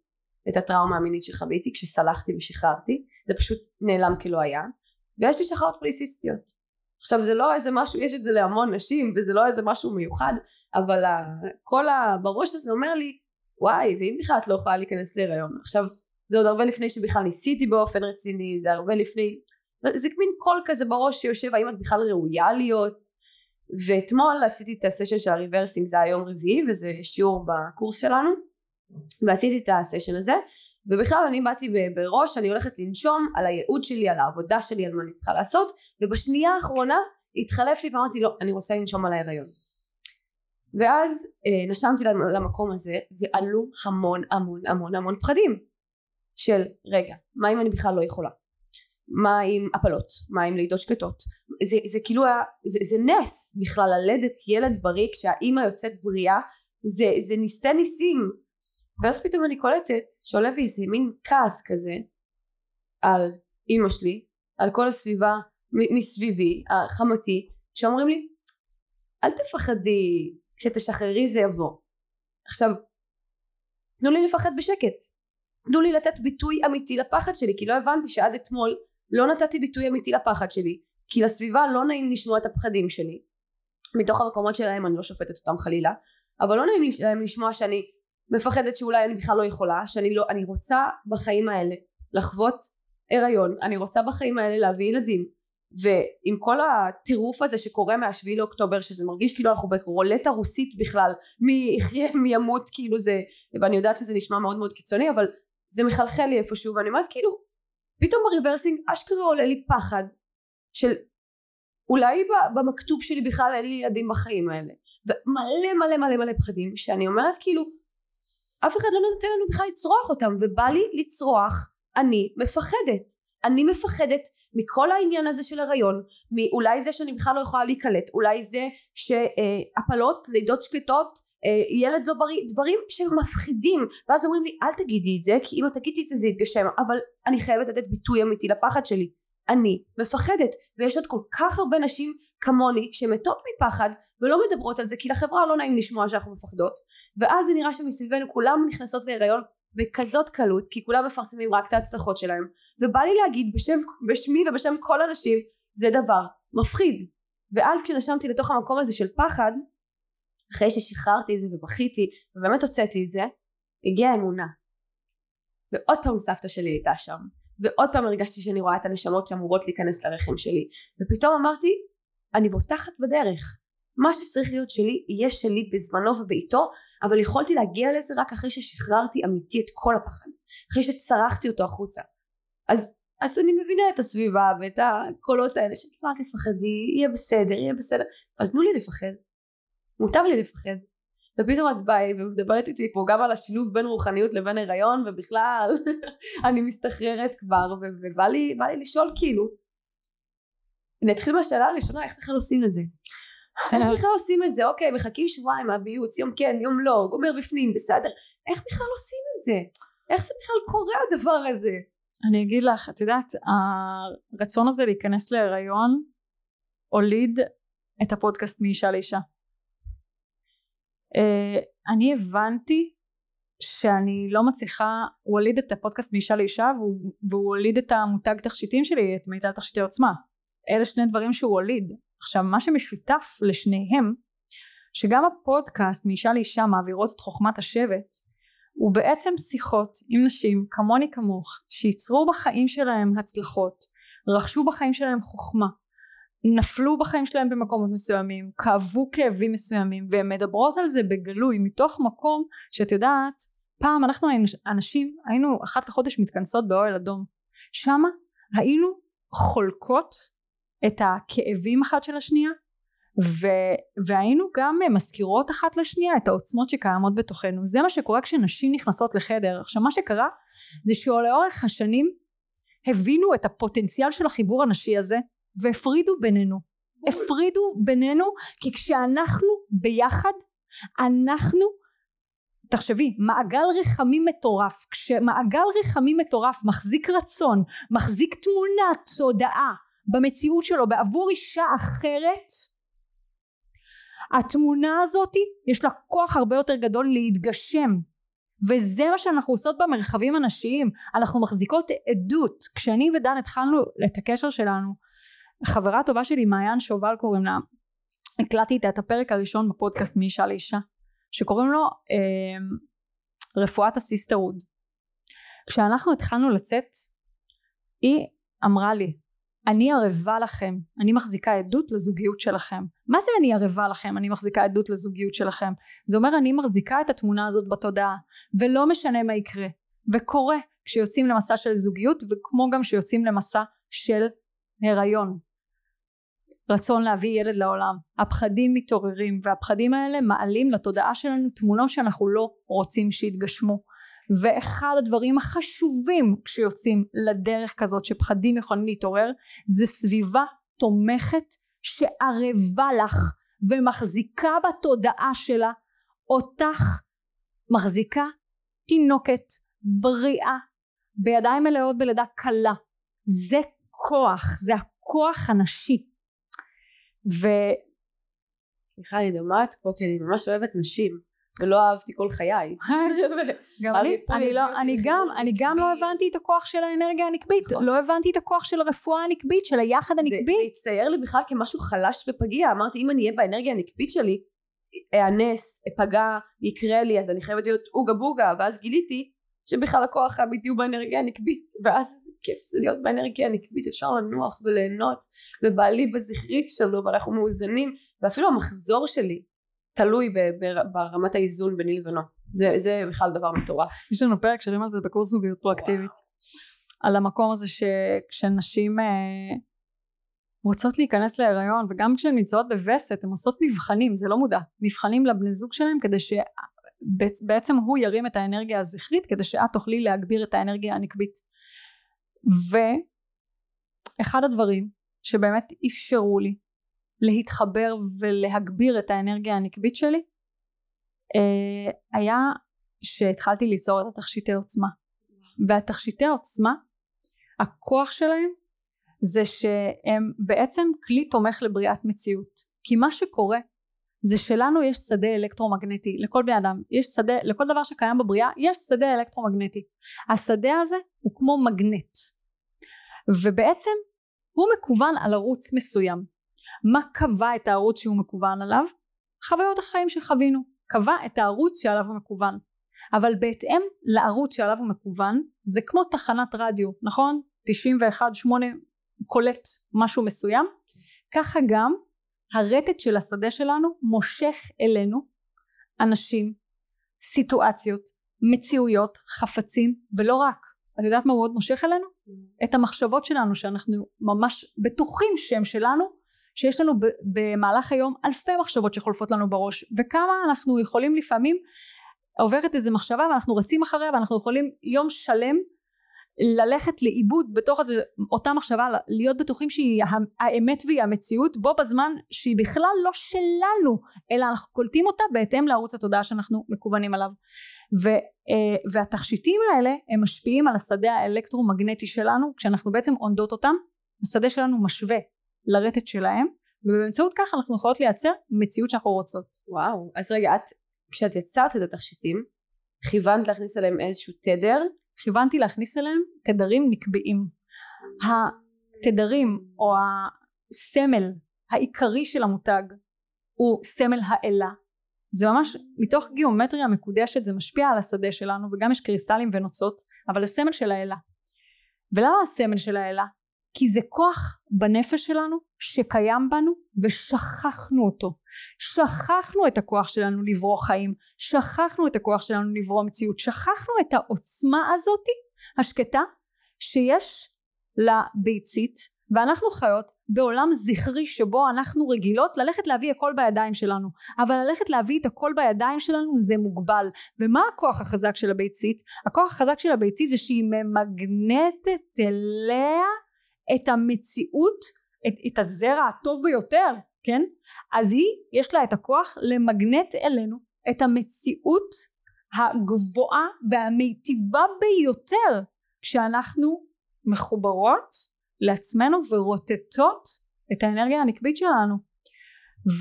את הטראומה המינית שחוויתי כשסלחתי ושחררתי. זה פשוט נעלם כלא היה. ויש לי שחלות פוליציסטיות עכשיו זה לא איזה משהו יש את זה להמון נשים וזה לא איזה משהו מיוחד אבל כל הבראש הזה אומר לי וואי ואם בכלל את לא יכולה להיכנס להיריון? עכשיו זה עוד הרבה לפני שבכלל ניסיתי באופן רציני זה הרבה לפני זה מין קול כזה בראש שיושב האם את בכלל ראויה להיות? ואתמול עשיתי את הסשן של הריברסינג זה היום רביעי וזה שיעור בקורס שלנו ועשיתי את הסשן הזה ובכלל אני באתי בראש אני הולכת לנשום על הייעוד שלי על העבודה שלי על מה אני צריכה לעשות ובשנייה האחרונה התחלף לי ואמרתי לא אני רוצה לנשום על ההיריון. ואז אה, נשמתי למקום הזה ועלו המון המון המון המון פחדים של רגע מה אם אני בכלל לא יכולה? מה עם הפלות? מה עם לידות שקטות? זה, זה כאילו זה, זה נס בכלל ללדת ילד בריא כשהאימא יוצאת בריאה זה, זה ניסי ניסים ואז פתאום אני קולטת שעולה בי איזה מין כעס כזה על אימא שלי על כל הסביבה מסביבי החמתי שאומרים לי אל תפחדי כשתשחררי זה יבוא. עכשיו תנו לי לפחד בשקט. תנו לי לתת ביטוי אמיתי לפחד שלי כי לא הבנתי שעד אתמול לא נתתי ביטוי אמיתי לפחד שלי כי לסביבה לא נעים לשמוע את הפחדים שלי. מתוך המקומות שלהם אני לא שופטת אותם חלילה אבל לא נעים להם לשמוע שאני מפחדת שאולי אני בכלל לא יכולה שאני לא אני רוצה בחיים האלה לחוות הריון אני רוצה בחיים האלה להביא ילדים. ועם כל הטירוף הזה שקורה מהשביעי לאוקטובר שזה מרגיש כאילו אנחנו ברולטה רוסית בכלל מי יחיה מי ימות כאילו זה ואני יודעת שזה נשמע מאוד מאוד קיצוני אבל זה מחלחל לי איפשהו ואני אומרת כאילו פתאום בריברסינג אשכרה עולה לי פחד של אולי במכתוב שלי בכלל אין לי ילדים בחיים האלה. ומלא מלא מלא מלא פחדים שאני אומרת כאילו אף אחד לא נותן לנו בכלל לצרוח אותם ובא לי לצרוח אני מפחדת. אני מפחדת מכל העניין הזה של הריון מאולי זה שאני בכלל לא יכולה להיקלט אולי זה שהפלות לידות שקטות אה, ילד לא בריא דברים שמפחידים. ואז אומרים לי אל תגידי את זה כי אם את תגידי את זה זה יתגשם. אבל אני חייבת לתת ביטוי אמיתי לפחד שלי. אני מפחדת ויש עוד כל כך הרבה נשים כמוני שמתות מפחד ולא מדברות על זה כי לחברה לא נעים לשמוע שאנחנו מפחדות. ואז זה נראה שמסביבנו כולם נכנסות להיריון בכזאת קלות כי כולם מפרסמים רק את ההצלחות שלהם. ובא לי להגיד בשם, בשמי ובשם כל הנשים זה דבר מפחיד. ואז כשנשמתי לתוך המקום הזה של פחד אחרי ששחררתי את זה ובכיתי ובאמת הוצאתי את זה הגיעה אמונה ועוד פעם סבתא שלי הייתה שם. ועוד פעם הרגשתי שאני רואה את הנשמות שאמורות להיכנס לרחם שלי. ופתאום אמרתי אני בוטחת בדרך מה שצריך להיות שלי יהיה שלי בזמנו ובעיתו אבל יכולתי להגיע לזה רק אחרי ששחררתי אמיתי את כל הפחד אחרי שצרחתי אותו החוצה. אז אז אני מבינה את הסביבה ואת הקולות האלה שכבר תפחדי יהיה בסדר יהיה בסדר. אבל תנו לי לפחד. מותר לי לפחד. ופתאום את באה ומדברת איתי פה גם על השילוב בין רוחניות לבין הריון ובכלל [laughs] אני מסתחררת כבר ובא לי, לי לשאול כאילו אני אתחיל מהשאלה הראשונה איך בכלל עושים את זה איך בכלל עושים את זה? אוקיי מחכים שבועיים מהביוץ יום כן יום לא גומר בפנים בסדר. איך בכלל עושים את זה? איך זה בכלל קורה הדבר הזה? אני אגיד לך את יודעת הרצון הזה להיכנס להיריון הוליד את הפודקאסט מאישה לאישה. uh, אני הבנתי שאני לא מצליחה הוא הוליד את הפודקאסט מאישה לאישה והוא, והוא הוליד את המותג תכשיטים שלי את מיטל תכשיטי עוצמה. אלה שני דברים שהוא הוליד עכשיו מה שמשותף לשניהם שגם הפודקאסט מאישה לאישה מעבירות את חוכמת השבט הוא בעצם שיחות עם נשים כמוני כמוך שייצרו בחיים שלהם הצלחות רכשו בחיים שלהם חוכמה נפלו בחיים שלהם במקומות מסוימים כאבו כאבים מסוימים והן מדברות על זה בגלוי מתוך מקום שאת יודעת פעם אנחנו אנשים היינו אחת לחודש מתכנסות באוהל אדום. שמה היינו חולקות את הכאבים אחת של השנייה ו, והיינו גם מזכירות אחת לשנייה את העוצמות שקיימות בתוכנו. זה מה שקורה כשנשים נכנסות לחדר. עכשיו מה שקרה זה שלאורך השנים הבינו את הפוטנציאל של החיבור הנשי הזה והפרידו בינינו. הפרידו בינינו כי כשאנחנו ביחד אנחנו תחשבי מעגל רחמים מטורף. כשמעגל רחמים מטורף מחזיק רצון מחזיק תמונה תודעה במציאות שלו בעבור אישה אחרת התמונה הזאתי יש לה כוח הרבה יותר גדול להתגשם. וזה מה שאנחנו עושות במרחבים הנשיים. אנחנו מחזיקות עדות. כשאני ודן התחלנו את הקשר שלנו חברה טובה שלי מעיין שובל קוראים לה הקלטתי את הפרק הראשון בפודקאסט מאישה לאישה שקוראים לו אה, רפואת ה sisterhood כשאנחנו התחלנו לצאת היא אמרה לי אני ערבה לכם אני מחזיקה עדות לזוגיות שלכם. מה זה אני ערבה לכם אני מחזיקה עדות לזוגיות שלכם? זה אומר אני מחזיקה את התמונה הזאת בתודעה ולא משנה מה יקרה. וקורה כשיוצאים למסע של זוגיות וכמו גם כשיוצאים למסע של הריון. רצון להביא ילד לעולם. הפחדים מתעוררים והפחדים האלה מעלים לתודעה שלנו תמונות שאנחנו לא רוצים שיתגשמו ואחד הדברים החשובים כשיוצאים לדרך כזאת שפחדים יכולים להתעורר זה סביבה תומכת שערבה לך ומחזיקה בתודעה שלה אותך מחזיקה תינוקת בריאה בידיים מלאות בלידה קלה. זה כוח זה הכוח הנשי. ו... סליחה אני דומעת פה כי אני ממש אוהבת נשים ולא אהבתי כל חיי. [laughs] גם אני, אני, לא, אני, גם, אני גם לא הבנתי את הכוח של האנרגיה הנקבית, נכון. לא הבנתי את הכוח של הרפואה הנקבית, של היחד הנקבי. זה, זה הצטייר לי בכלל כמשהו חלש ופגיע, אמרתי אם אני אהיה באנרגיה הנקבית שלי, אאנס, אפגע, יקרה לי, אז אני חייבת להיות אוגה בוגה, ואז גיליתי שבכלל הכוח האמיתי הוא באנרגיה הנקבית, ואז איזה כיף זה להיות באנרגיה הנקבית, אפשר לנוח וליהנות, ובעלי בזכרית שלו, ואנחנו מאוזנים, ואפילו המחזור שלי תלוי ברמת האיזון ביני לבינו, זה, זה בכלל דבר מטורף. יש לנו פרק שלם על זה בקורס זוגיות פרואקטיבית, על המקום הזה שכשנשים אה, רוצות להיכנס להיריון וגם כשהן נמצאות בווסת הן עושות מבחנים זה לא מודע. מבחנים לבני זוג שלהם כדי שבעצם הוא ירים את האנרגיה הזכרית כדי שאת תוכלי להגביר את האנרגיה הנקבית. ואחד הדברים שבאמת אפשרו לי להתחבר ולהגביר את האנרגיה הנקבית שלי אה, היה שהתחלתי ליצור את התכשיטי עוצמה. והתכשיטי עוצמה הכוח שלהם זה שהם בעצם כלי תומך לבריאת מציאות. כי מה שקורה זה שלנו יש שדה אלקטרומגנטי לכל בני אדם. יש שדה לכל דבר שקיים בבריאה יש שדה אלקטרומגנטי. השדה הזה הוא כמו מגנט. ובעצם הוא מקוון על ערוץ מסוים מה קבע את הערוץ שהוא מקוון עליו? חוויות החיים שחווינו קבע את הערוץ שעליו הוא מקוון אבל בהתאם לערוץ שעליו הוא מקוון זה כמו תחנת רדיו נכון? 91-8 קולט משהו מסוים ככה גם הרטט של השדה שלנו מושך אלינו אנשים סיטואציות מציאויות חפצים ולא רק את יודעת מה הוא עוד מושך אלינו? את המחשבות שלנו שאנחנו ממש בטוחים שהם שלנו שיש לנו במהלך היום אלפי מחשבות שחולפות לנו בראש וכמה אנחנו יכולים לפעמים עוברת איזה מחשבה ואנחנו רצים אחריה ואנחנו יכולים יום שלם ללכת לאיבוד בתוך הזה, אותה מחשבה להיות בטוחים שהיא האמת והיא המציאות בו בזמן שהיא בכלל לא שלנו אלא אנחנו קולטים אותה בהתאם לערוץ התודעה שאנחנו מקוונים עליו. ו, אה, והתכשיטים האלה הם משפיעים על השדה האלקטרומגנטי שלנו כשאנחנו בעצם עונדות אותם השדה שלנו משווה לרטט שלהם ובאמצעות כך אנחנו יכולות לייצר מציאות שאנחנו רוצות. וואו אז רגע את כשאת יצרת את התכשיטים כיוונת להכניס אליהם איזשהו תדר? כיוונתי להכניס אליהם תדרים נקבעים. התדרים או הסמל העיקרי של המותג הוא סמל האלה. זה ממש מתוך גיאומטריה מקודשת זה משפיע על השדה שלנו וגם יש קריסטלים ונוצות אבל הסמל של האלה. ולמה הסמל של האלה? כי זה כוח בנפש שלנו שקיים בנו ושכחנו אותו. שכחנו את הכוח שלנו לברוא חיים שכחנו את הכוח שלנו לברוא מציאות שכחנו את העוצמה הזאתי השקטה שיש לביצית ואנחנו חיות בעולם זכרי שבו אנחנו רגילות ללכת להביא הכל בידיים שלנו. אבל ללכת להביא את הכל בידיים שלנו זה מוגבל. ומה הכוח החזק של הביצית? הכוח החזק של הביצית זה שהיא ממגנטת אליה את המציאות את, את הזרע הטוב ביותר כן? אז היא יש לה את הכוח למגנט אלינו את המציאות הגבוהה והמיטיבה ביותר כשאנחנו מחוברות לעצמנו ורוטטות את האנרגיה הנקבית שלנו.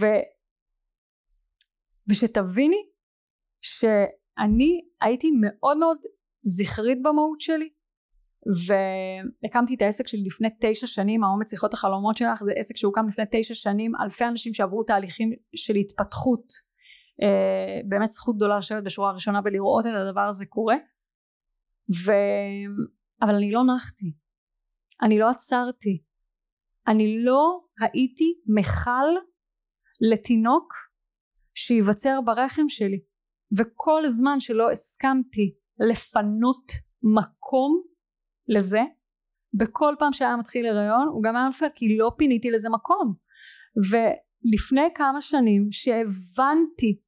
ו... ושתביני שאני הייתי מאוד מאוד זכרית במהות שלי והקמתי את העסק שלי לפני תשע שנים האומץ שיחות החלומות שלך זה עסק שהוקם לפני תשע שנים אלפי אנשים שעברו תהליכים של התפתחות אה, באמת זכות גדולה לשבת בשורה הראשונה ולראות את הדבר הזה קורה. ו... אבל אני לא נחתי. אני לא עצרתי. אני לא הייתי מכל לתינוק שייווצר ברחם שלי. וכל זמן שלא הסכמתי לפנות מקום לזה. בכל פעם שהיה מתחיל הריון הוא גם היה נופל כי לא פיניתי לזה מקום. ולפני כמה שנים שהבנתי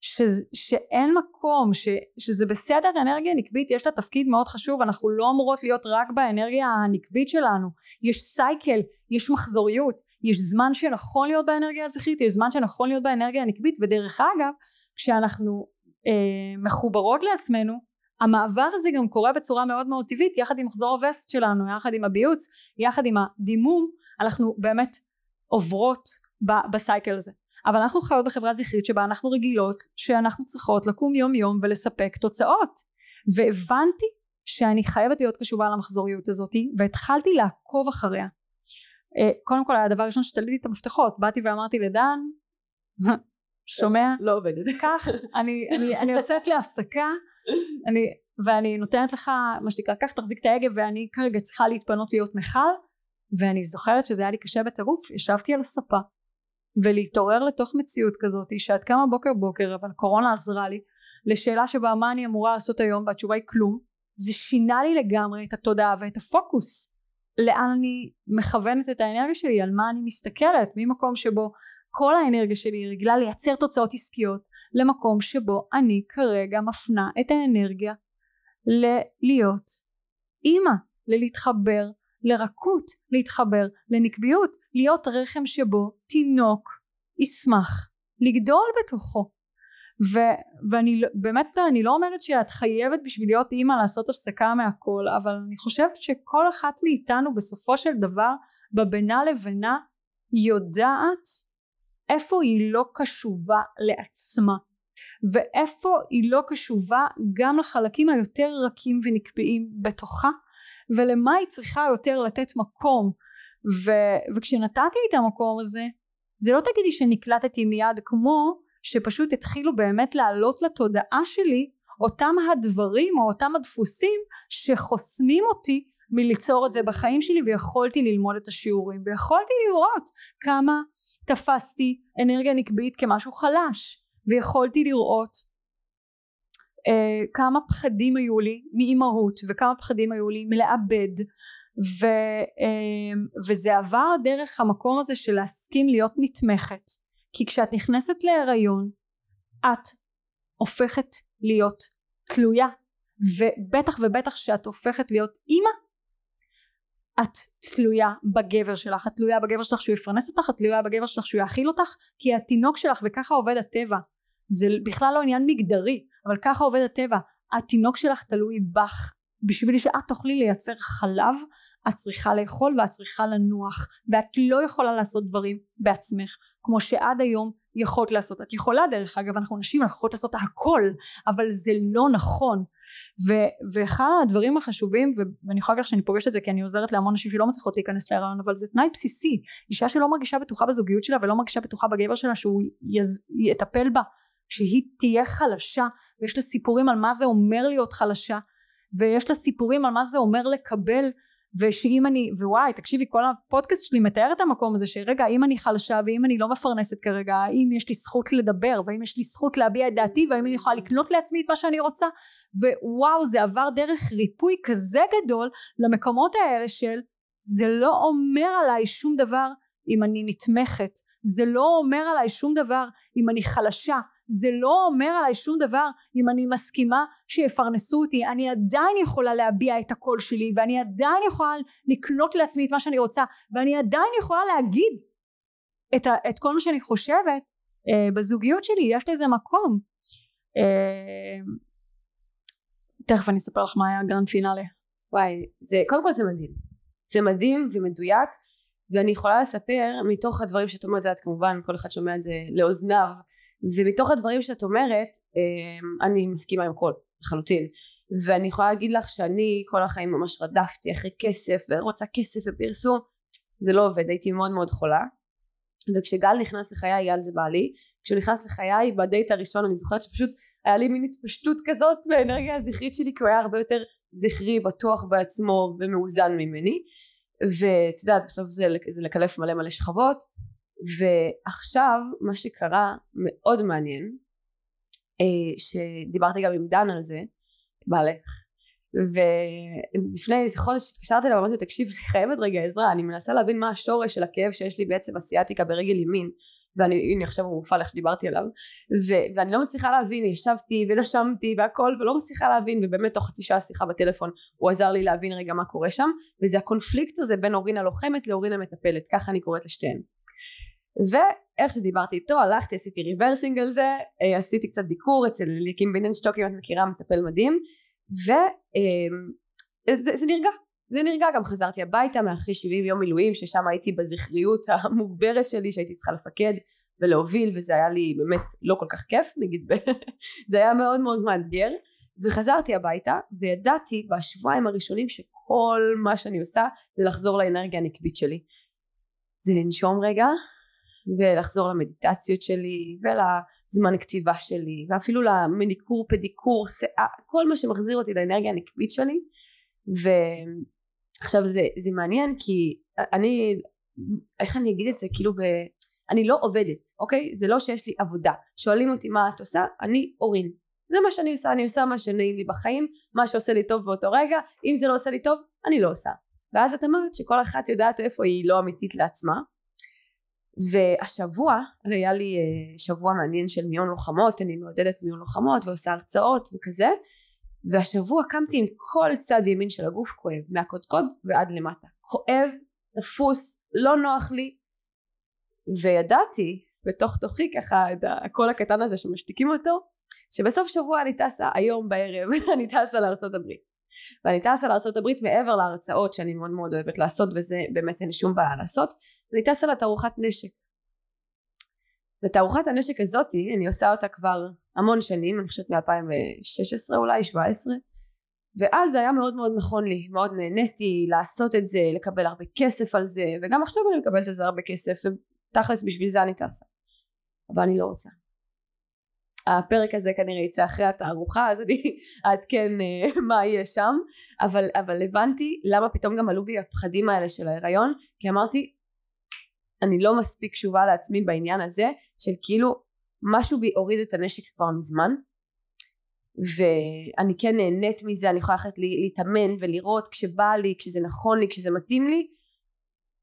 ש, שאין מקום ש, שזה בסדר אנרגיה נקבית יש לה תפקיד מאוד חשוב אנחנו לא אמורות להיות רק באנרגיה הנקבית שלנו. יש סייקל יש מחזוריות יש זמן שנכון להיות באנרגיה הזכרית יש זמן שנכון להיות באנרגיה הנקבית ודרך אגב כשאנחנו אה, מחוברות לעצמנו המעבר הזה גם קורה בצורה מאוד מאוד טבעית יחד עם מחזור הווסט שלנו יחד עם הביוץ יחד עם הדימום אנחנו באמת עוברות בסייקל הזה אבל אנחנו חיות בחברה זכרית שבה אנחנו רגילות שאנחנו צריכות לקום יום יום ולספק תוצאות והבנתי שאני חייבת להיות קשובה למחזוריות הזאתי והתחלתי לעקוב אחריה אה, קודם כל הדבר הראשון שתליתי את המפתחות באתי ואמרתי לדן [laughs] שומע? לא עובדת. כך אני, אני, אני יוצאת להפסקה אני, ואני נותנת לך מה שנקרא קח תחזיק את ההגה ואני כרגע צריכה להתפנות להיות מכל ואני זוכרת שזה היה לי קשה בטירוף ישבתי על הספה ולהתעורר לתוך מציאות כזאת שאת קמה בוקר בוקר אבל קורונה עזרה לי לשאלה שבה מה אני אמורה לעשות היום? והתשובה היא כלום. זה שינה לי לגמרי את התודעה ואת הפוקוס. לאן אני מכוונת את האנרגיה שלי על מה אני מסתכלת ממקום שבו כל האנרגיה שלי רגילה לייצר תוצאות עסקיות למקום שבו אני כרגע מפנה את האנרגיה ללהיות אימא, ללהתחבר לרכות, להתחבר לנקביות, להיות רחם שבו תינוק ישמח לגדול בתוכו. ו- ואני לא, באמת אני לא אומרת שאת חייבת בשביל להיות אימא לעשות הפסקה מהכל אבל אני חושבת שכל אחת מאיתנו בסופו של דבר בבינה לבינה יודעת איפה היא לא קשובה לעצמה ואיפה היא לא קשובה גם לחלקים היותר רכים ונקבעים בתוכה ולמה היא צריכה יותר לתת מקום. ו, וכשנתתי את המקום הזה זה לא תגידי שנקלטתי מיד כמו שפשוט התחילו באמת לעלות לתודעה שלי אותם הדברים או אותם הדפוסים שחוסמים אותי מליצור את זה בחיים שלי ויכולתי ללמוד את השיעורים ויכולתי לראות כמה תפסתי אנרגיה נקבית כמשהו חלש ויכולתי לראות אה, כמה פחדים היו לי מאימהות וכמה פחדים היו לי מלאבד ו, אה, וזה עבר דרך המקום הזה של להסכים להיות נתמכת. כי כשאת נכנסת להיריון את הופכת להיות תלויה ובטח ובטח שאת הופכת להיות אימא את תלויה בגבר שלך, את תלויה בגבר שלך שהוא יפרנס אותך, את תלויה בגבר שלך שהוא יאכיל אותך, כי התינוק שלך וככה עובד הטבע. זה בכלל לא עניין מגדרי, אבל ככה עובד הטבע. התינוק שלך תלוי בך. בשביל שאת תוכלי לייצר חלב, את צריכה לאכול ואת צריכה לנוח, ואת לא יכולה לעשות דברים בעצמך, כמו שעד היום יכולת לעשות. את יכולה דרך אגב, אנחנו נשים, אנחנו יכולות לעשות הכל, אבל זה לא נכון. ו- ואחד הדברים החשובים ואני יכולה להגיד לך שאני פוגשת את זה כי אני עוזרת להמון נשים שלא מצליחות להיכנס להיריון אבל זה תנאי בסיסי אישה שלא מרגישה בטוחה בזוגיות שלה ולא מרגישה בטוחה בגבר שלה שהוא יז, יטפל בה שהיא תהיה חלשה ויש לה סיפורים על מה זה אומר להיות חלשה ויש לה סיפורים על מה זה אומר לקבל ושאם אני ווואי תקשיבי כל הפודקאסט שלי מתאר את המקום הזה שרגע אם אני חלשה ואם אני לא מפרנסת כרגע האם יש לי זכות לדבר והאם יש לי זכות להביע את דעתי והאם אני יכולה לקנות לעצמי את מה שאני רוצה? ווואו זה עבר דרך ריפוי כזה גדול למקומות האלה של זה לא אומר עליי שום דבר אם אני נתמכת. זה לא אומר עליי שום דבר אם אני חלשה זה לא אומר עליי שום דבר אם אני מסכימה שיפרנסו אותי. אני עדיין יכולה להביע את הקול שלי ואני עדיין יכולה לקנות לעצמי את מה שאני רוצה ואני עדיין יכולה להגיד את, ה, את כל מה שאני חושבת אה, בזוגיות שלי. יש לזה מקום. אה, תכף אני אספר לך מה היה הגרנד פינאלי וואי זה קודם כל זה מדהים. זה מדהים ומדויק ואני יכולה לספר מתוך הדברים שאת אומרת כמובן כל אחד שומע את זה לאוזניו ומתוך הדברים שאת אומרת אמ, אני מסכימה עם הכל לחלוטין. ואני יכולה להגיד לך שאני כל החיים ממש רדפתי אחרי כסף ורוצה כסף ופרסום זה לא עובד הייתי מאוד מאוד חולה. וכשגל נכנס לחיי אייל זה בעלי. כשהוא נכנס לחיי בדייט הראשון אני זוכרת שפשוט היה לי מין התפשטות כזאת באנרגיה הזכרית שלי כי הוא היה הרבה יותר זכרי בטוח בעצמו ומאוזן ממני. ואת יודעת בסוף זה, זה לקלף מלא מלא שכבות ועכשיו מה שקרה מאוד מעניין אה, שדיברתי גם עם דן על זה בעלך ולפני איזה חודש התקשרתי אליו ואמרתי לו תקשיב אני חייבת רגע עזרה אני מנסה להבין מה השורש של הכאב שיש לי בעצם אסיאטיקה ברגל ימין. ואני הנה עכשיו הוא מופעל איך שדיברתי עליו. ו- ואני לא מצליחה להבין ישבתי ונשמתי והכל ולא מצליחה להבין ובאמת תוך חצי שעה שיחה בטלפון הוא עזר לי להבין רגע מה קורה שם וזה הקונפליקט הזה בין אורין הלוחמת לאורין המטפלת ככה אני קוראת לשתיהן ואיך שדיברתי איתו הלכתי עשיתי rebirthing על זה אה, עשיתי קצת דיקור אצל ליקים ביננשטוק אם את מכירה מטפל מדהים וזה אמ, זה נרגע זה נרגע גם חזרתי הביתה מאחרי 70 יום מילואים ששם הייתי בזכריות המוגברת שלי שהייתי צריכה לפקד ולהוביל וזה היה לי באמת לא כל כך כיף נגיד [laughs] זה היה מאוד מאוד מאתגר וחזרתי הביתה וידעתי בשבועיים הראשונים שכל מה שאני עושה זה לחזור לאנרגיה הנקבית שלי. זה לנשום רגע ולחזור למדיטציות שלי ולזמן כתיבה שלי ואפילו למניקור פדיקור שיער כל מה שמחזיר אותי לאנרגיה הנקבית שלי. ועכשיו זה, זה מעניין כי אני איך אני אגיד את זה? כאילו ב... אני לא עובדת אוקיי? זה לא שיש לי עבודה. שואלים אותי מה את עושה? אני אורין זה מה שאני עושה אני עושה מה שנעים לי בחיים מה שעושה לי טוב באותו רגע. אם זה לא עושה לי טוב אני לא עושה. ואז את אמרת שכל אחת יודעת איפה היא לא אמיתית לעצמה והשבוע היה לי אה, שבוע מעניין של מיון לוחמות אני מעודדת מיון לוחמות ועושה הרצאות וכזה והשבוע קמתי עם כל צד ימין של הגוף כואב מהקודקוד ועד למטה. כואב תפוס לא נוח לי וידעתי בתוך תוכי ככה את הקול הקטן הזה שמשתיקים אותו שבסוף שבוע אני טסה היום בערב [laughs] אני טסה לארצות הברית. ואני טסה לארצות הברית מעבר להרצאות שאני מאוד מאוד אוהבת לעשות וזה באמת אין שום בעיה לעשות אני טסה לתערוכת נשק. ותערוכת הנשק הזאתי אני עושה אותה כבר המון שנים אני חושבת מ-2016 אולי 17 ואז זה היה מאוד מאוד נכון לי מאוד נהניתי לעשות את זה לקבל הרבה כסף על זה וגם עכשיו אני מקבלת על זה הרבה כסף ותכלס בשביל זה אני טסה. אבל אני לא רוצה. הפרק הזה כנראה יצא אחרי התערוכה אז אני [laughs] אעדכן uh, [laughs] מה יהיה שם. אבל, אבל הבנתי למה פתאום גם עלו בי הפחדים האלה של ההיריון כי אמרתי אני לא מספיק קשובה לעצמי בעניין הזה של כאילו משהו בי הוריד את הנשק כבר מזמן ואני כן נהנית מזה אני יכולה ללכת להתאמן ולראות כשבא לי כשזה נכון לי כשזה מתאים לי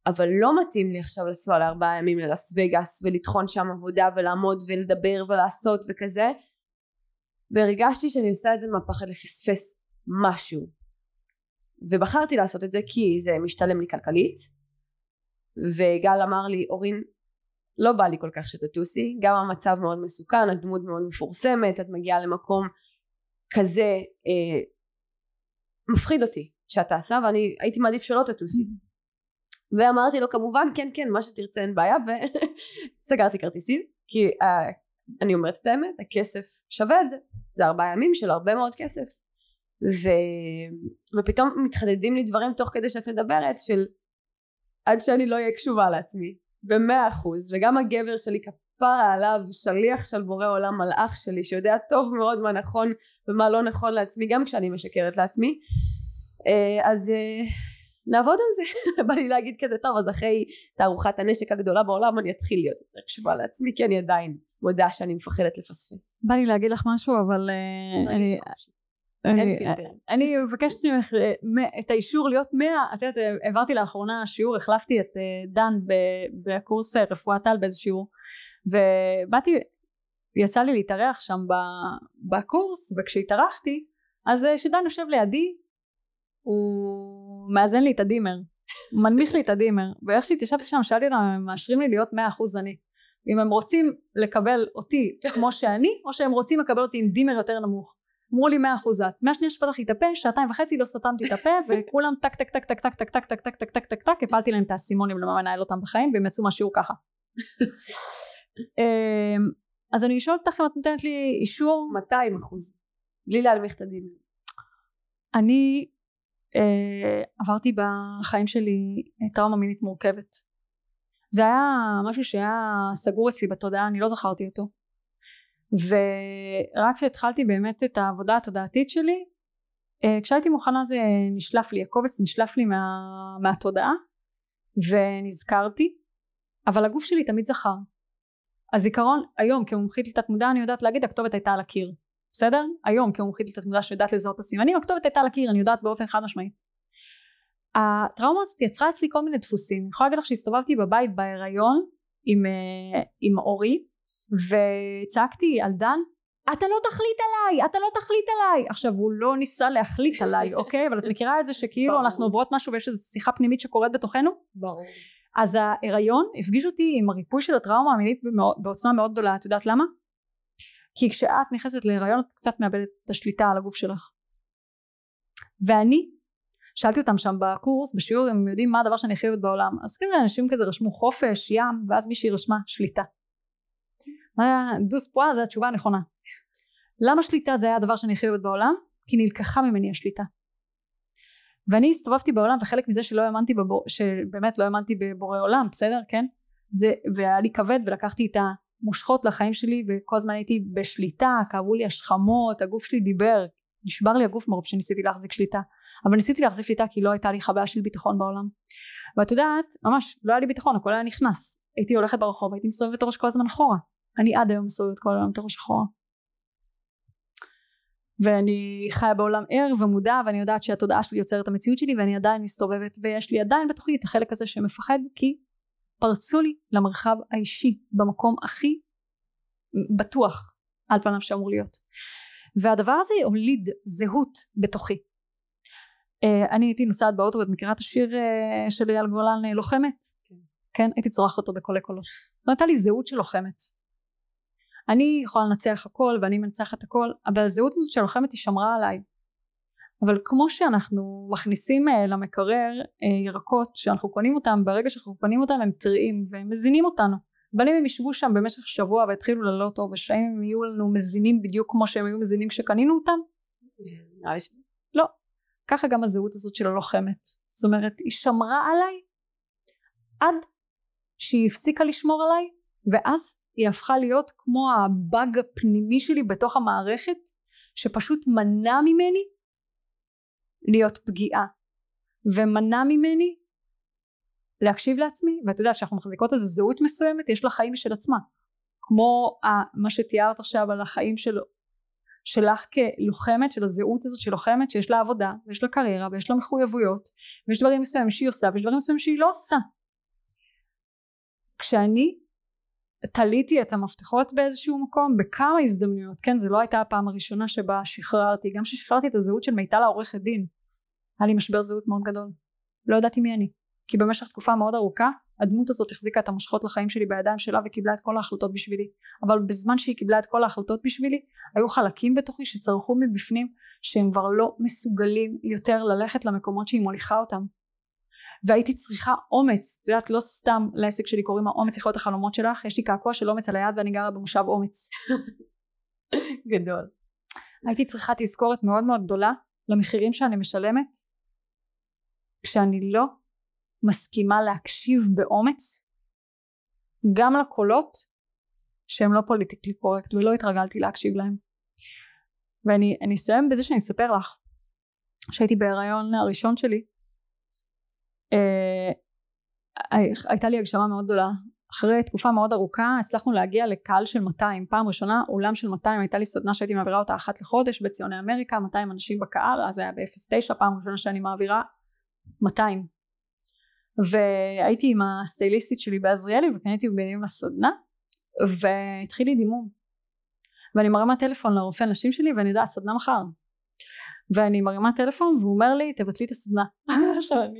אבל לא מתאים לי עכשיו לנסוע לארבעה ימים ללאס וגאס ולטחון שם עבודה ולעמוד ולדבר ולעשות וכזה. והרגשתי שאני עושה את זה מהפחד לפספס משהו. ובחרתי לעשות את זה כי זה משתלם לי כלכלית וגל אמר לי אורין לא בא לי כל כך שתטוסי גם המצב מאוד מסוכן הדמות מאוד מפורסמת את מגיעה למקום כזה אה, מפחיד אותי שאת טסה ואני הייתי מעדיף שלא תטוסי. ואמרתי לו כמובן כן כן מה שתרצה אין בעיה. וסגרתי כרטיסים כי אה, אני אומרת את האמת הכסף שווה את זה. זה ארבעה ימים של הרבה מאוד כסף. ו... ופתאום מתחדדים לי דברים תוך כדי שאת מדברת של עד שאני לא אהיה קשובה לעצמי במאה אחוז. וגם הגבר שלי כפרה עליו שליח של בורא עולם מלאך שלי שיודע טוב מאוד מה נכון ומה לא נכון לעצמי גם כשאני משקרת לעצמי. אה, אז אה, נעבוד על זה. [laughs] בא לי להגיד כזה טוב אז אחרי תערוכת הנשק הגדולה בעולם אני אתחיל להיות יותר קשובה לעצמי כי אני עדיין מודה שאני מפחדת לפספס. בא לי להגיד לך משהו אבל אה, אני אני מבקשת ממך את האישור להיות מאה את יודעת העברתי לאחרונה שיעור החלפתי את דן בקורס רפואת על באיזה שיעור ובאתי יצא לי להתארח שם בקורס וכשהתארחתי אז שדן יושב לידי הוא מאזן לי את הדימר מנמיך לי את הדימר ואיך שהתיישבתי שם שאלתי אותם הם מאשרים לי להיות מאה אחוז אני? אם הם רוצים לקבל אותי כמו שאני או שהם רוצים לקבל אותי עם דימר יותר נמוך אמרו לי מאה אחוז את מהשנייה שפתחתי את הפה שעתיים וחצי לא סתמתי את הפה וכולם טק טק טק טק טק טק טק טק טק טק טק טק טק הפלתי להם את האסימונים למה מנהל אותם בחיים והם יצאו מהשיעור ככה אז אני אשאל אותך אם את נותנת לי אישור 200 אחוז בלי להנמיך את הדימר אני אה, עברתי בחיים שלי טראומה מינית מורכבת זה היה משהו שהיה סגור אצלי בתודעה אני לא זכרתי אותו ורק כשהתחלתי באמת את העבודה התודעתית שלי אה, כשהייתי מוכנה זה נשלף לי הקובץ נשלף לי מה, מהתודעה ונזכרתי אבל הגוף שלי תמיד זכר. הזיכרון היום כמומחית לתת מודע אני יודעת להגיד הכתובת הייתה על הקיר. בסדר? היום כמומחית לתת מודע שיודעת לזהות את הסימנים הכתובת הייתה על הקיר אני יודעת באופן חד משמעית. הטראומה הזאת יצרה אצלי כל מיני דפוסים. אני יכולה להגיד לך שהסתובבתי בבית בהיריון עם, אה, עם אורי וצעקתי על דן אתה לא תחליט עליי אתה לא תחליט עליי. עכשיו הוא לא ניסה להחליט עליי [laughs] אוקיי? אבל את מכירה את זה שכאילו ברור. אנחנו עוברות משהו ויש איזו שיחה פנימית שקורית בתוכנו? ברור. אז ההיריון הפגיש אותי עם הריפוי של הטראומה המינית בעוצמה מאוד גדולה. את יודעת למה? כי כשאת נכנסת להיריון את קצת מאבדת את השליטה על הגוף שלך. ואני שאלתי אותם שם בקורס בשיעור הם יודעים מה הדבר שאני הכי אוהבת בעולם. אז כאילו אנשים כזה רשמו חופש ים ואז מישהי רשמה שליטה דוס פואה זה התשובה הנכונה. למה שליטה זה היה הדבר שאני הכי אוהבת בעולם? כי נלקחה ממני השליטה. ואני הסתובבתי בעולם וחלק מזה שלא האמנתי בבור... שבאמת לא האמנתי בבורא עולם בסדר? כן? זה והיה לי כבד ולקחתי את המושכות לחיים שלי וכל הזמן הייתי בשליטה כאבו לי השכמות הגוף שלי דיבר. נשבר לי הגוף מרוב שניסיתי להחזיק שליטה. אבל ניסיתי להחזיק שליטה כי לא הייתה לי חוויה של ביטחון בעולם. ואת יודעת ממש לא היה לי ביטחון הכל היה נכנס. הייתי הולכת ברחוב הייתי מסובבת את הראש כל הזמן אחורה אני עד היום מסובבת כל היום את הראש אחורה ואני חיה בעולם ער ומודע ואני יודעת שהתודעה שלי יוצרת את המציאות שלי ואני עדיין מסתובבת ויש לי עדיין בתוכי את החלק הזה שמפחד כי פרצו לי למרחב האישי במקום הכי בטוח על פניו שאמור להיות. והדבר הזה הוליד זהות בתוכי. uh, אני הייתי נוסעת באוטו ואת מכירה את השיר uh, של אייל גולן לוחמת? כן. כן הייתי צורחת אותו בקולי קולות זאת אומרת הייתה לי זהות של לוחמת אני יכולה לנצח הכל ואני מנצחת הכל אבל הזהות הזאת של לוחמת היא שמרה עליי. אבל כמו שאנחנו מכניסים uh, למקרר uh, ירקות שאנחנו קונים אותם ברגע שאנחנו קונים אותם הם טריים והם מזינים אותנו. אבל אם הם ישבו שם במשך שבוע והתחילו ללא טוב ושאם הם יהיו לנו מזינים בדיוק כמו שהם היו מזינים כשקנינו אותם לא. ככה גם הזהות הזאת של הלוחמת. זאת אומרת היא שמרה עליי עד שהיא הפסיקה לשמור עליי ואז היא הפכה להיות כמו הבאג הפנימי שלי בתוך המערכת שפשוט מנע ממני להיות פגיעה. ומנע ממני להקשיב לעצמי ואת יודעת שאנחנו מחזיקות איזה זהות מסוימת יש לה חיים משל עצמה. כמו מה שתיארת עכשיו על החיים של, שלך כלוחמת של הזהות הזאת של לוחמת שיש לה עבודה ויש לה קריירה ויש לה מחויבויות ויש דברים מסוימים שהיא עושה ויש דברים מסוימים שהיא לא עושה. כשאני תליתי את המפתחות באיזשהו מקום בכמה הזדמנויות כן? זה לא הייתה הפעם הראשונה שבה שחררתי. גם כששחררתי את הזהות של מיטל העורכת דין היה לי משבר זהות מאוד גדול. לא ידעתי מי אני. כי במשך תקופה מאוד ארוכה הדמות הזאת החזיקה את המושכות לחיים שלי בידיים שלה וקיבלה את כל ההחלטות בשבילי. אבל בזמן שהיא קיבלה את כל ההחלטות בשבילי היו חלקים בתוכי שצרחו מבפנים שהם כבר לא מסוגלים יותר ללכת למקומות שהיא מוליכה אותם והייתי צריכה אומץ את יודעת לא סתם לעסק שלי קוראים האומץ יכול להיות החלומות שלך יש לי קעקוע של אומץ על היד ואני גרה במושב אומץ. [laughs] גדול. הייתי צריכה תזכורת מאוד מאוד גדולה למחירים שאני משלמת כשאני לא מסכימה להקשיב באומץ גם לקולות שהם לא פוליטיקלי קורקט ולא התרגלתי להקשיב להם. ואני אסיים בזה שאני אספר לך שהייתי בהיריון הראשון שלי הייתה לי הגשמה מאוד גדולה. אחרי תקופה מאוד ארוכה הצלחנו להגיע לקהל של 200 פעם ראשונה אולם של 200 הייתה לי סדנה שהייתי מעבירה אותה אחת לחודש בציוני אמריקה 200 אנשים בקהל אז היה ב-09 פעם ראשונה שאני מעבירה 200 והייתי עם הסטייליסטית שלי בעזריאלי וקניתי בגדים לסדנה והתחיל לי דימום. ואני מרימה טלפון לרופא נשים שלי ואני יודעת סדנה מחר ואני מרימה טלפון והוא אומר לי תבטלי את הסדנה. [laughs] עכשיו אני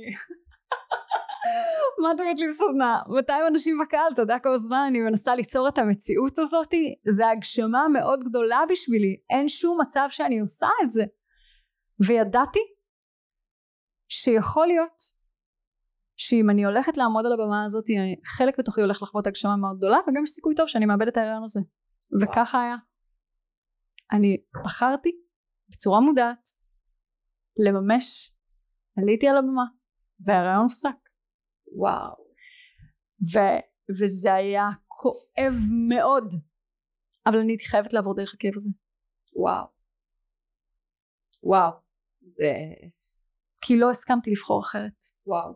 מה את הסדנה 200 אנשים בקהל אתה יודע כמה זמן אני מנסה ליצור את המציאות הזאתי זה הגשמה מאוד גדולה בשבילי. אין שום מצב שאני עושה את זה. וידעתי שיכול להיות שאם אני הולכת לעמוד על הבמה הזאת חלק בתוכי הולך לחוות הגשמה מאוד גדולה וגם יש סיכוי טוב שאני מאבד את ההיריון הזה. וככה היה. אני בחרתי בצורה מודעת לממש עליתי על הבמה וההיריון הופסק וואו ו, וזה היה כואב מאוד אבל אני הייתי חייבת לעבור דרך הכאב הזה וואו וואו זה כי לא הסכמתי לבחור אחרת וואו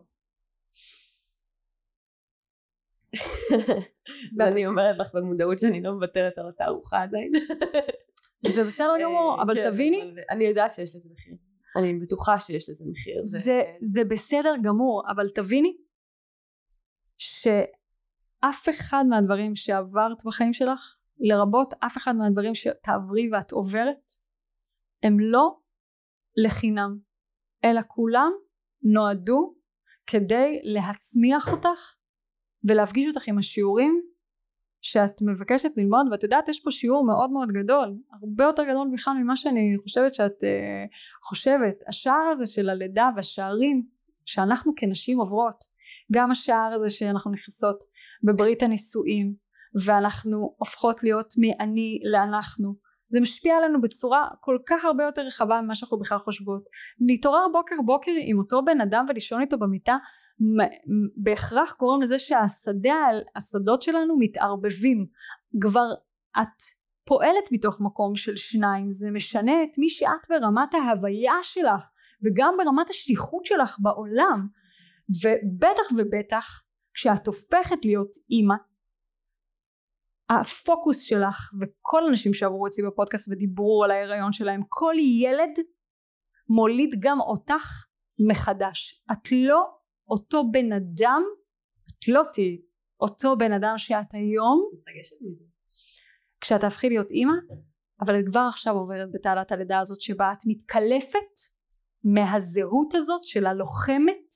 [laughs] ואני אומרת לך במודעות שאני לא מוותרת על התערוכה עדיין. זה בסדר גמור, אבל כן, תביני. אני יודעת שיש לזה מחיר. אני בטוחה שיש לזה מחיר. זה בסדר גמור, אבל תביני שאף אחד מהדברים שעברת בחיים שלך, לרבות אף אחד מהדברים שתעברי ואת עוברת, הם לא לחינם, אלא כולם נועדו כדי להצמיח אותך ולהפגיש אותך עם השיעורים שאת מבקשת ללמוד. ואת יודעת יש פה שיעור מאוד מאוד גדול הרבה יותר גדול בכלל ממה שאני חושבת שאת uh, חושבת. השער הזה של הלידה והשערים שאנחנו כנשים עוברות גם השער הזה שאנחנו נכנסות בברית הנישואים ואנחנו הופכות להיות מאני לאנחנו. זה משפיע עלינו בצורה כל כך הרבה יותר רחבה ממה שאנחנו בכלל חושבות. להתעורר בוקר בוקר עם אותו בן אדם ולישון איתו במיטה בהכרח גורם לזה שהשדות שלנו מתערבבים. כבר את פועלת מתוך מקום של שניים זה משנה את מי שאת ברמת ההוויה שלך וגם ברמת השליחות שלך בעולם ובטח ובטח כשאת הופכת להיות אימא הפוקוס שלך וכל האנשים שעברו אצלי בפודקאסט ודיברו על ההיריון שלהם כל ילד מוליד גם אותך מחדש. את לא אותו בן אדם את לא תהיי אותו בן אדם שאת היום. כשאת תהפכי להיות אימא אבל את כבר עכשיו עוברת בתעלת הלידה הזאת שבה את מתקלפת מהזהות הזאת של הלוחמת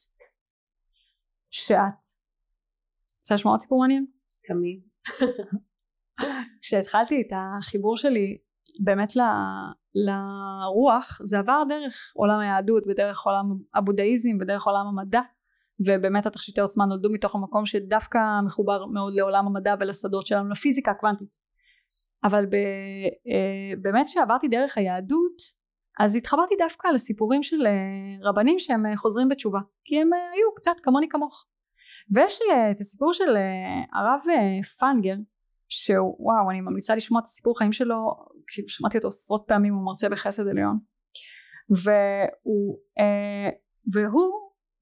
שאת. רוצה לשמוע עוד סיפור מעניין? תמיד. כשהתחלתי את החיבור שלי באמת ל, לרוח זה עבר דרך עולם היהדות ודרך עולם הבודהיזם ודרך עולם המדע ובאמת התכשיטי עוצמה נולדו מתוך המקום שדווקא מחובר מאוד לעולם המדע ולשדות שלנו לפיזיקה הקוונטית. אבל ב, אה, באמת כשעברתי דרך היהדות אז התחברתי דווקא לסיפורים של אה, רבנים שהם אה, חוזרים בתשובה כי הם היו קצת כמוני כמוך. ויש את הסיפור של הרב פנגר שהוא וואו אני ממליצה לשמוע את הסיפור חיים שלו כי שמעתי אותו עשרות פעמים הוא מרצה בחסד עליון. והוא, והוא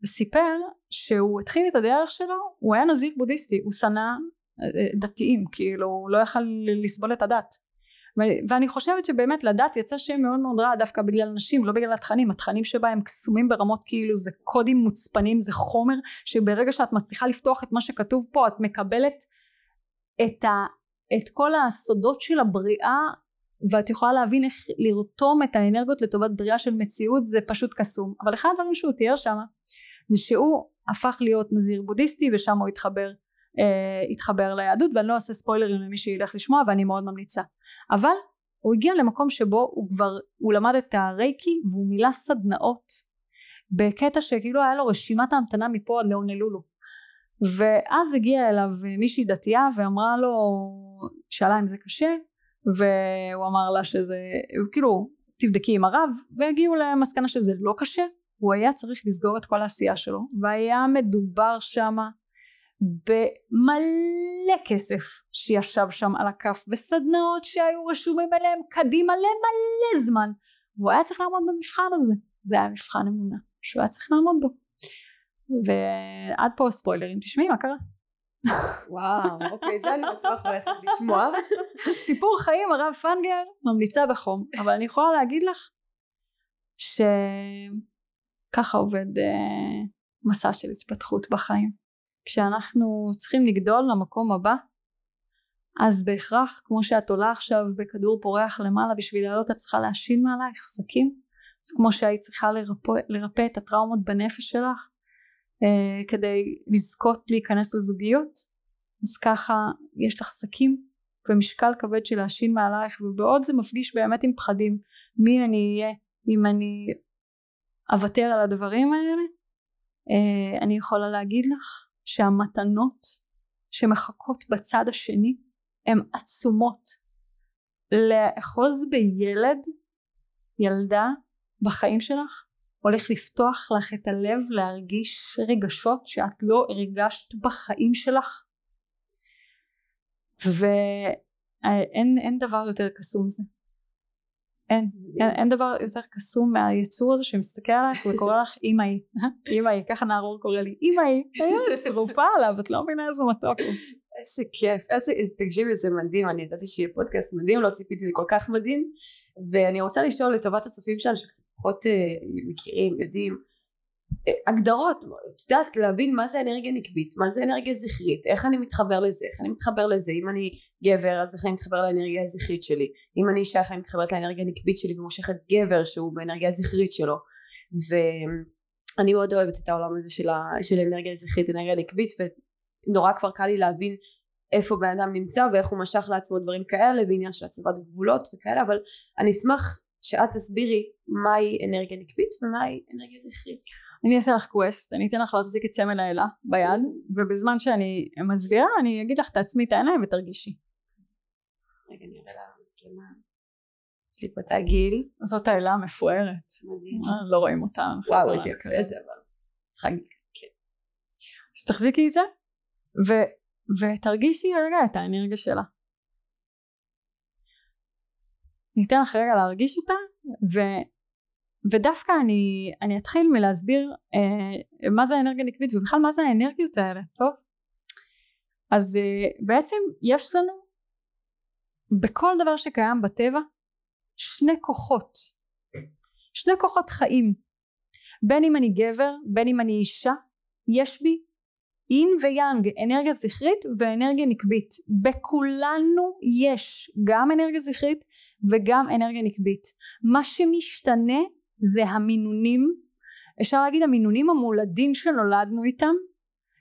סיפר שהוא התחיל את הדרך שלו הוא היה נזיר בודהיסטי הוא שנא אה, דתיים כאילו הוא לא יכל לסבול את הדת ואני חושבת שבאמת לדת יצא שם מאוד מאוד רע דווקא בגלל נשים לא בגלל התכנים. התכנים שבה הם קסומים ברמות כאילו זה קודים מוצפנים זה חומר שברגע שאת מצליחה לפתוח את מה שכתוב פה את מקבלת את, ה, את כל הסודות של הבריאה ואת יכולה להבין איך לרתום את האנרגיות לטובת בריאה של מציאות זה פשוט קסום. אבל אחד הדברים שהוא תיאר שם זה שהוא הפך להיות נזיר בודהיסטי ושם הוא התחבר אה, התחבר ליהדות ואני לא אעשה ספוילרים למי שילך לשמוע ואני מאוד ממליצה אבל הוא הגיע למקום שבו הוא כבר הוא למד את הרייקי והוא מילא סדנאות בקטע שכאילו היה לו רשימת ההמתנה מפה עד להונלולו ואז הגיעה אליו מישהי דתייה ואמרה לו שאלה אם זה קשה והוא אמר לה שזה כאילו תבדקי עם הרב והגיעו למסקנה שזה לא קשה הוא היה צריך לסגור את כל העשייה שלו והיה מדובר שמה במלא כסף שישב שם על הכף וסדנאות שהיו רשומים עליהם קדימה למלא זמן והוא היה צריך לעמוד במבחן הזה. זה היה מבחן אמונה שהוא היה צריך לעמוד בו. ועד פה ספוילרים. תשמעי מה קרה? וואו אוקיי זה אני בטוח הולכת לשמוע. [laughs] סיפור חיים הרב פנגר ממליצה בחום. אבל אני יכולה להגיד לך ש... ככה עובד אה, מסע של התפתחות בחיים כשאנחנו צריכים לגדול למקום הבא אז בהכרח כמו שאת עולה עכשיו בכדור פורח למעלה בשביל לעלות את צריכה להשיל מעלייך שקים אז כמו שהיית צריכה לרפא, לרפא את הטראומות בנפש שלך אה, כדי לזכות להיכנס לזוגיות אז ככה יש לך שקים ומשקל כבד של להשיל מעלייך ובעוד זה מפגיש באמת עם פחדים מי אני אהיה אם אני אוותר על הדברים האלה. אה, אני יכולה להגיד לך שהמתנות שמחכות בצד השני הן עצומות. לאחוז בילד ילדה בחיים שלך הולך לפתוח לך את הלב להרגיש רגשות שאת לא הרגשת בחיים שלך. ואין דבר יותר קסום מזה אין, אין, אין דבר יותר קסום מהיצור הזה שמסתכל עלייך וקורא לך אמאי, [laughs] אמאי, ככה נערור קורא לי אמאי, [laughs] אני שרופה עליו, את לא מבינה איזה מתוק הוא. איזה כיף, איזה, תקשיבי זה מדהים, אני ידעתי שיהיה פודקאסט מדהים, לא ציפיתי לכל כך מדהים, ואני רוצה לשאול לטובת הצופים שלנו שקצת פחות uh, מכירים, יודעים, הגדרות, את יודעת להבין מה זה אנרגיה נקבית, מה זה אנרגיה זכרית, איך אני מתחבר לזה, איך אני מתחבר לזה, אם אני גבר אז איך אני מתחבר לאנרגיה הזכרית שלי, אם אני אישה איך אני מתחברת לאנרגיה הנקבית שלי ומושכת גבר שהוא באנרגיה הזכרית שלו ואני מאוד אוהבת את העולם הזה של, ה, של אנרגיה זכרית, אנרגיה נקבית ונורא כבר קל לי להבין איפה בן אדם נמצא ואיך הוא משך לעצמו דברים כאלה בעניין של הצבת גבולות וכאלה אבל אני אשמח שאת תסבירי מהי אנרגיה נקבית ומהי אנרגיה זכרית. אני אעשה לך קווסט, אני אתן לך להחזיק את סמל האלה ביד, ובזמן שאני מסבירה אני אגיד לך תעצמי את העיניים ותרגישי. רגע נראה לה מצלמה. יש לי פה את הגיל. זאת האלה המפוארת. מדהים. אה, לא רואים אותה. וואו איזה יפה זה אבל. צריכה להגיד כן. אז תחזיקי את זה, ותרגישי רגע את האנרגיה שלה. אני אתן לך רגע להרגיש אותה, ו- ודווקא אני, אני אתחיל מלהסביר אה, מה זה האנרגיה נקבית ובכלל מה זה האנרגיות האלה, טוב? אז אה, בעצם יש לנו בכל דבר שקיים בטבע שני כוחות, שני כוחות חיים, בין אם אני גבר, בין אם אני אישה, יש בי אין ויאנג, אנרגיה זכרית ואנרגיה נקבית. בכולנו יש גם אנרגיה זכרית וגם אנרגיה נקבית. מה שמשתנה זה המינונים, אפשר להגיד המינונים המולדים שנולדנו איתם.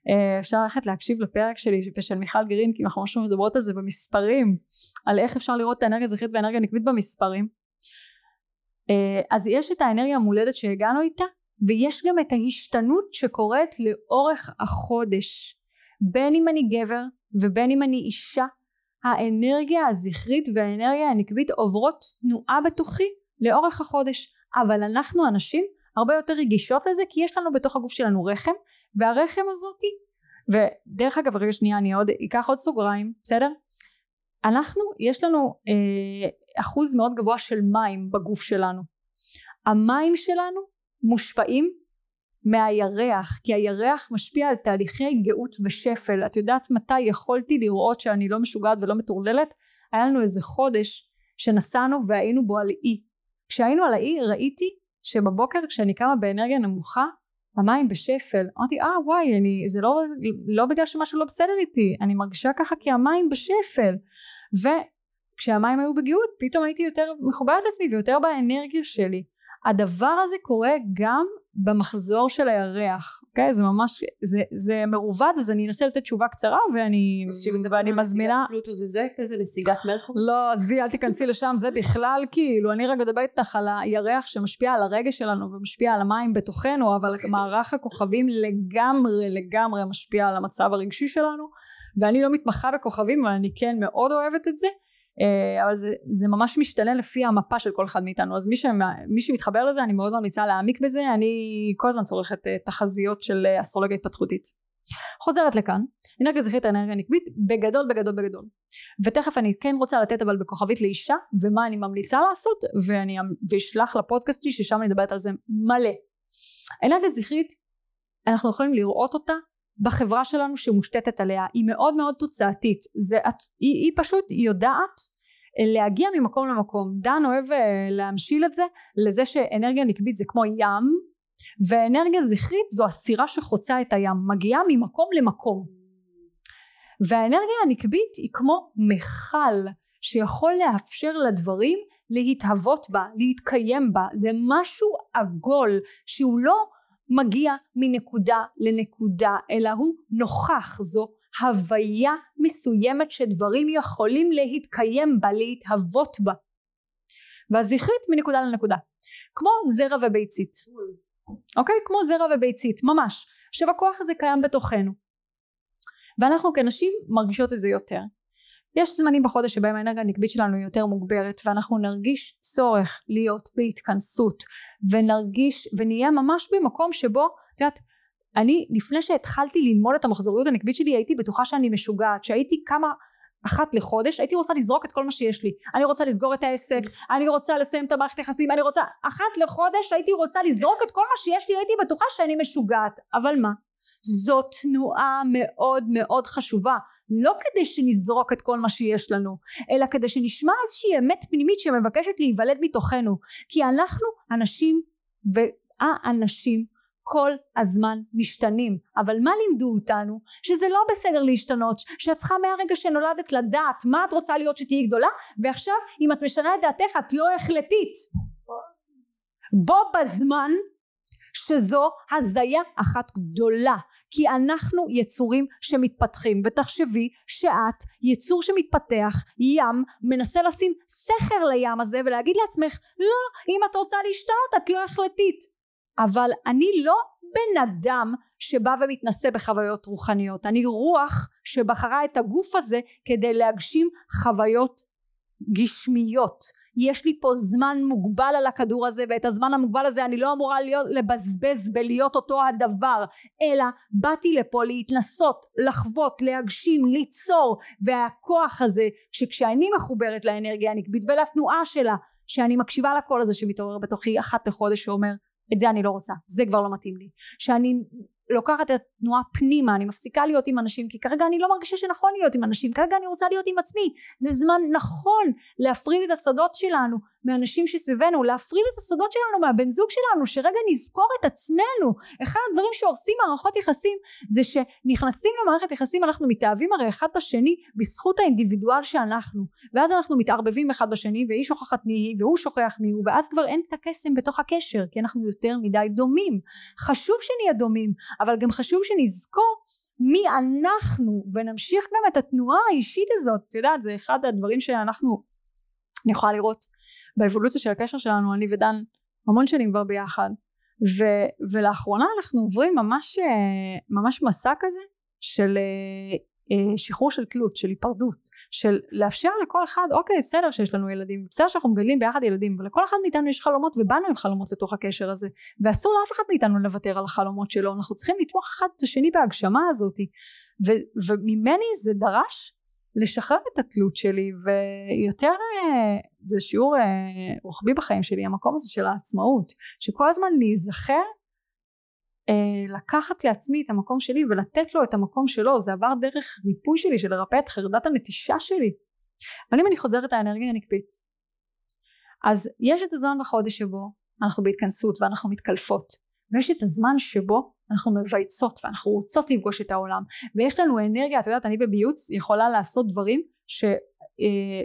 אה, אפשר ללכת להקשיב לפרק שלי ושל מיכל גרין כי אנחנו ממש מדברות על זה במספרים על איך אפשר לראות את האנרגיה הזכרית והאנרגיה הנקבית במספרים. אה, אז יש את האנרגיה המולדת שהגענו איתה ויש גם את ההשתנות שקורית לאורך החודש. בין אם אני גבר ובין אם אני אישה האנרגיה הזכרית והאנרגיה הנקבית עוברות תנועה בתוכי לאורך החודש אבל אנחנו הנשים הרבה יותר רגישות לזה כי יש לנו בתוך הגוף שלנו רחם והרחם הזאתי ודרך אגב רגע שנייה אני עוד אקח עוד סוגריים בסדר? אנחנו יש לנו אה, אחוז מאוד גבוה של מים בגוף שלנו. המים שלנו מושפעים מהירח כי הירח משפיע על תהליכי גאות ושפל. את יודעת מתי יכולתי לראות שאני לא משוגעת ולא מטורללת? היה לנו איזה חודש שנסענו והיינו בו על אי כשהיינו על האי ראיתי שבבוקר כשאני קמה באנרגיה נמוכה המים בשפל. אמרתי אה וואי אני זה לא לא בגלל שמשהו לא בסדר איתי אני מרגישה ככה כי המים בשפל. וכשהמים היו בגאות פתאום הייתי יותר מחוברת לעצמי ויותר באנרגיה שלי. הדבר הזה קורה גם במחזור של הירח אוקיי? זה ממש זה, זה מרובד אז אני אנסה לתת תשובה קצרה ואני, ואני מזמינה פלוטו זה זה? כזה נסיגת מרקור? לא עזבי אל תיכנסי לשם זה בכלל כאילו אני רגע מדברת איתך על הירח שמשפיע על הרגש שלנו ומשפיע על המים בתוכנו אבל מערך הכוכבים לגמרי לגמרי משפיע על המצב הרגשי שלנו ואני לא מתמחה בכוכבים אבל אני כן מאוד אוהבת את זה אבל זה, זה ממש משתנה לפי המפה של כל אחד מאיתנו. אז מי, שמה, מי שמתחבר לזה אני מאוד ממליצה להעמיק בזה. אני כל הזמן צורכת אה, תחזיות של אה, אסטרולוגיה התפתחותית. חוזרת לכאן. אנרגיה זכרית אנרגיה נקבית בגדול בגדול בגדול. ותכף אני כן רוצה לתת אבל בכוכבית לאישה ומה אני ממליצה לעשות ואני ואשלח לפודקאסט שלי ששם אני מדברת על זה מלא. אנרגיה זכרית אנחנו יכולים לראות אותה בחברה שלנו שמושתתת עליה היא מאוד מאוד תוצאתית. זה, היא, היא פשוט יודעת להגיע ממקום למקום. דן אוהב אה, להמשיל את זה לזה שאנרגיה נקבית זה כמו ים ואנרגיה זכרית זו הסירה שחוצה את הים מגיעה ממקום למקום. והאנרגיה הנקבית היא כמו מכל שיכול לאפשר לדברים להתהוות בה, להתקיים בה, זה משהו עגול שהוא לא מגיע מנקודה לנקודה אלא הוא נוכח זו הוויה מסוימת שדברים יכולים להתקיים בה להתהוות בה. והזכרית מנקודה לנקודה. כמו זרע וביצית. אוקיי? כמו זרע וביצית ממש. עכשיו הכוח הזה קיים בתוכנו. ואנחנו כנשים מרגישות את זה יותר יש זמנים בחודש שבהם האנרגיה הנקבית שלנו היא יותר מוגברת ואנחנו נרגיש צורך להיות בהתכנסות ונרגיש ונהיה ממש במקום שבו את יודעת אני לפני שהתחלתי ללמוד את המחזוריות הנקבית שלי הייתי בטוחה שאני משוגעת. שהייתי כמה אחת לחודש הייתי רוצה לזרוק את כל מה שיש לי. אני רוצה לסגור את העסק אני רוצה לסיים את המערכת יחסים אני רוצה אחת לחודש הייתי רוצה לזרוק את כל מה שיש לי הייתי בטוחה שאני משוגעת. אבל מה? זו תנועה מאוד מאוד חשובה לא כדי שנזרוק את כל מה שיש לנו אלא כדי שנשמע איזושהי אמת פנימית שמבקשת להיוולד מתוכנו. כי אנחנו אנשים והאנשים כל הזמן משתנים. אבל מה לימדו אותנו? שזה לא בסדר להשתנות שאת צריכה מהרגע שנולדת לדעת מה את רוצה להיות שתהיי גדולה ועכשיו אם את משנה את דעתך את לא החלטית. בו בזמן שזו הזיה אחת גדולה כי אנחנו יצורים שמתפתחים. ותחשבי שאת יצור שמתפתח ים מנסה לשים סכר לים הזה ולהגיד לעצמך לא אם את רוצה לשתות את לא החלטית. אבל אני לא בן אדם שבא ומתנסה בחוויות רוחניות. אני רוח שבחרה את הגוף הזה כדי להגשים חוויות גשמיות. יש לי פה זמן מוגבל על הכדור הזה ואת הזמן המוגבל הזה אני לא אמורה להיות, לבזבז בלהיות אותו הדבר אלא באתי לפה להתנסות לחוות להגשים ליצור והכוח הזה שכשאני מחוברת לאנרגיה הנקבית ולתנועה שלה שאני מקשיבה לקול הזה שמתעורר בתוכי אחת לחודש שאומר את זה אני לא רוצה זה כבר לא מתאים לי. שאני לוקחת את התנועה פנימה אני מפסיקה להיות עם אנשים כי כרגע אני לא מרגישה שנכון להיות עם אנשים כרגע אני רוצה להיות עם עצמי. זה זמן נכון להפריד את הסודות שלנו מאנשים שסביבנו להפריד את הסודות שלנו מהבן זוג שלנו שרגע נזכור את עצמנו. אחד הדברים שהורסים מערכות יחסים זה שנכנסים למערכת יחסים אנחנו מתאהבים הרי אחד בשני בזכות האינדיבידואל שאנחנו. ואז אנחנו מתערבבים אחד בשני והיא שוכחת מי היא והוא שוכח מי הוא ואז כבר אין את הקסם בתוך הקשר כי אנחנו יותר מדי דומים. חשוב שנהיה דומים אבל גם חשוב שנזכור מי אנחנו ונמשיך גם את התנועה האישית הזאת את יודעת זה אחד הדברים שאנחנו אני יכולה לראות באבולוציה של הקשר שלנו אני ודן המון שנים כבר ביחד. ו, ולאחרונה אנחנו עוברים ממש ממש מסע כזה של אה, שחרור של תלות של היפרדות של לאפשר לכל אחד אוקיי בסדר שיש לנו ילדים בסדר שאנחנו מגדלים ביחד ילדים ולכל אחד מאיתנו יש חלומות ובאנו עם חלומות לתוך הקשר הזה. ואסור לאף אחד מאיתנו לוותר על החלומות שלו אנחנו צריכים לתמוך אחד את השני בהגשמה הזאת. ו- וממני זה דרש לשחרר את התלות שלי ויותר אה, זה שיעור אה, רוחבי בחיים שלי המקום הזה של העצמאות שכל הזמן להיזכר אה, לקחת לעצמי את המקום שלי ולתת לו את המקום שלו זה עבר דרך ריפוי שלי של לרפא את חרדת הנטישה שלי. אבל אם אני חוזרת לאנרגיה הנקבית אז יש את הזמן בחודש שבו אנחנו בהתכנסות ואנחנו מתקלפות ויש את הזמן שבו אנחנו מבייצות ואנחנו רוצות לפגוש את העולם ויש לנו אנרגיה את יודעת אני בביוץ יכולה לעשות דברים ש, אה,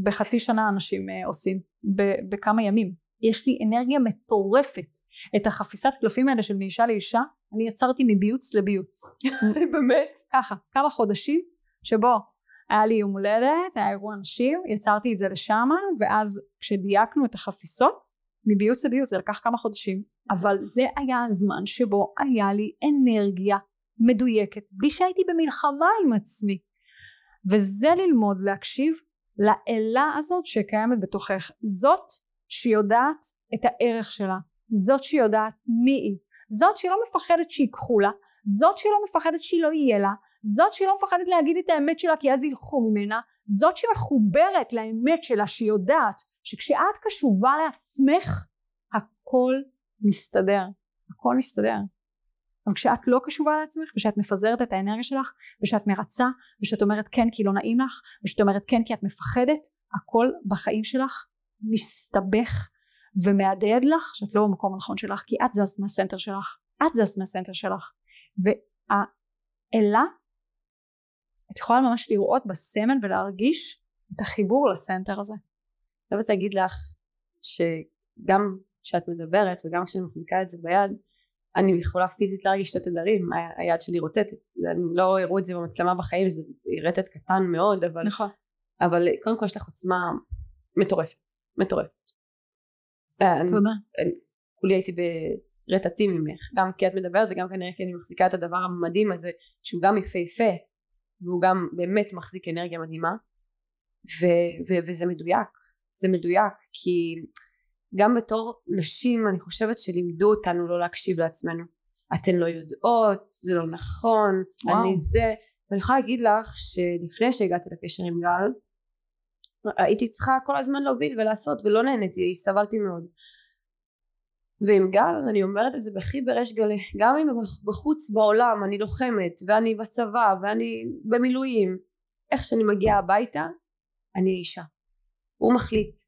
שבחצי שנה אנשים אה, עושים בכמה ימים יש לי אנרגיה מטורפת. את החפיסת קלפים האלה של מאישה לאישה אני יצרתי מביוץ לביוץ. [laughs] באמת? ככה כמה חודשים שבו היה לי יום הולדת היה אירוע נשים יצרתי את זה לשם ואז כשדייקנו את החפיסות מביוץ לביוץ זה לקח כמה חודשים אבל זה היה הזמן שבו היה לי אנרגיה מדויקת בלי שהייתי במלחמה עם עצמי. וזה ללמוד להקשיב לאלה הזאת שקיימת בתוכך. זאת שיודעת את הערך שלה. זאת שיודעת מי היא. זאת שלא מפחדת שיקחו לה זאת שלא מפחדת שהיא לא יהיה לה זאת שלא מפחדת להגיד את האמת שלה כי אז ילכו ממנה זאת שמחוברת לאמת שלה שיודעת שכשאת קשובה לעצמך הכל מסתדר. הכל מסתדר. אבל כשאת לא קשובה לעצמך ושאת מפזרת את האנרגיה שלך ושאת מרצה ושאת אומרת כן כי לא נעים לך ושאת אומרת כן כי את מפחדת הכל בחיים שלך מסתבך ומהדהד לך שאת לא במקום הנכון שלך כי את זזת מהסנטר שלך. את זזת מהסנטר שלך. והאלה את יכולה ממש לראות בסמל ולהרגיש את החיבור לסנטר הזה. אני חייבת להגיד לך שגם כשאת מדברת וגם כשאני מחזיקה את זה ביד אני יכולה פיזית להרגיש את התדרים. היד שלי רוטטת אני לא הראו את זה במצלמה בחיים זה רטט קטן מאוד אבל נכון. אבל קודם כל יש לך עוצמה מטורפת מטורפת תודה. כולי הייתי ברטטים ממך. גם כי את מדברת וגם כנראה כי אני מחזיקה את הדבר המדהים הזה שהוא גם יפהפה והוא גם באמת מחזיק אנרגיה מדהימה. ו- ו- וזה מדויק. זה מדויק כי גם בתור נשים אני חושבת שלימדו אותנו לא להקשיב לעצמנו. אתן לא יודעות זה לא נכון וואו. אני זה. ואני יכולה להגיד לך שלפני שהגעתי לקשר עם גל הייתי צריכה כל הזמן להוביל ולעשות ולא נהניתי סבלתי מאוד. ועם גל אני אומרת את זה בכי בריש גלי גם אם בחוץ בעולם אני לוחמת ואני בצבא ואני במילואים איך שאני מגיעה הביתה אני אישה. הוא מחליט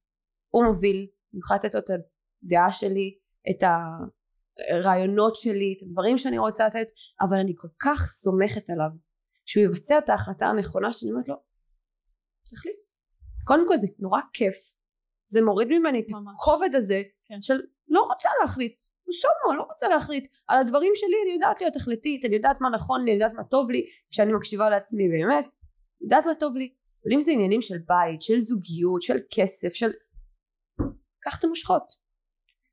הוא מוביל אני יכולה לתת לו את הדעה שלי את הרעיונות שלי את הדברים שאני רוצה לתת אבל אני כל כך סומכת עליו שהוא יבצע את ההחלטה הנכונה שאני אומרת לו תחליט קודם כל זה נורא כיף. זה מוריד ממני את הכובד הזה כן. של לא רוצה להחליט. אני לא רוצה להחליט. על הדברים שלי אני יודעת להיות החלטית אני יודעת מה נכון לי אני יודעת מה טוב לי כשאני מקשיבה לעצמי באמת אני יודעת מה טוב לי. אבל אם זה עניינים של בית של זוגיות של כסף של קח את המושכות.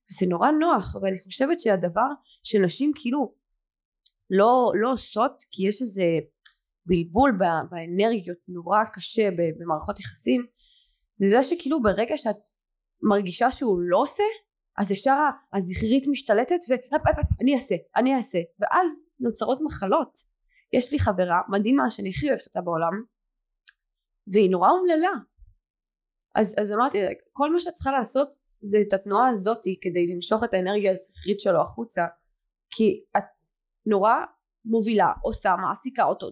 וזה נורא נוח ואני חושבת שהדבר שנשים כאילו לא, לא עושות כי יש איזה בלבול באנרגיות נורא קשה במערכות יחסים זה זה שכאילו ברגע שאת מרגישה שהוא לא עושה אז ישר הזכרית משתלטת ואני אעשה אני אעשה. ואז נוצרות מחלות. יש לי חברה מדהימה שאני הכי אוהבת אותה בעולם והיא נורא אומללה. אז, אז אמרתי כל מה שאת צריכה לעשות זה את התנועה הזאתי כדי למשוך את האנרגיה הזכרית שלו החוצה כי את נורא מובילה עושה מעסיקה אותו.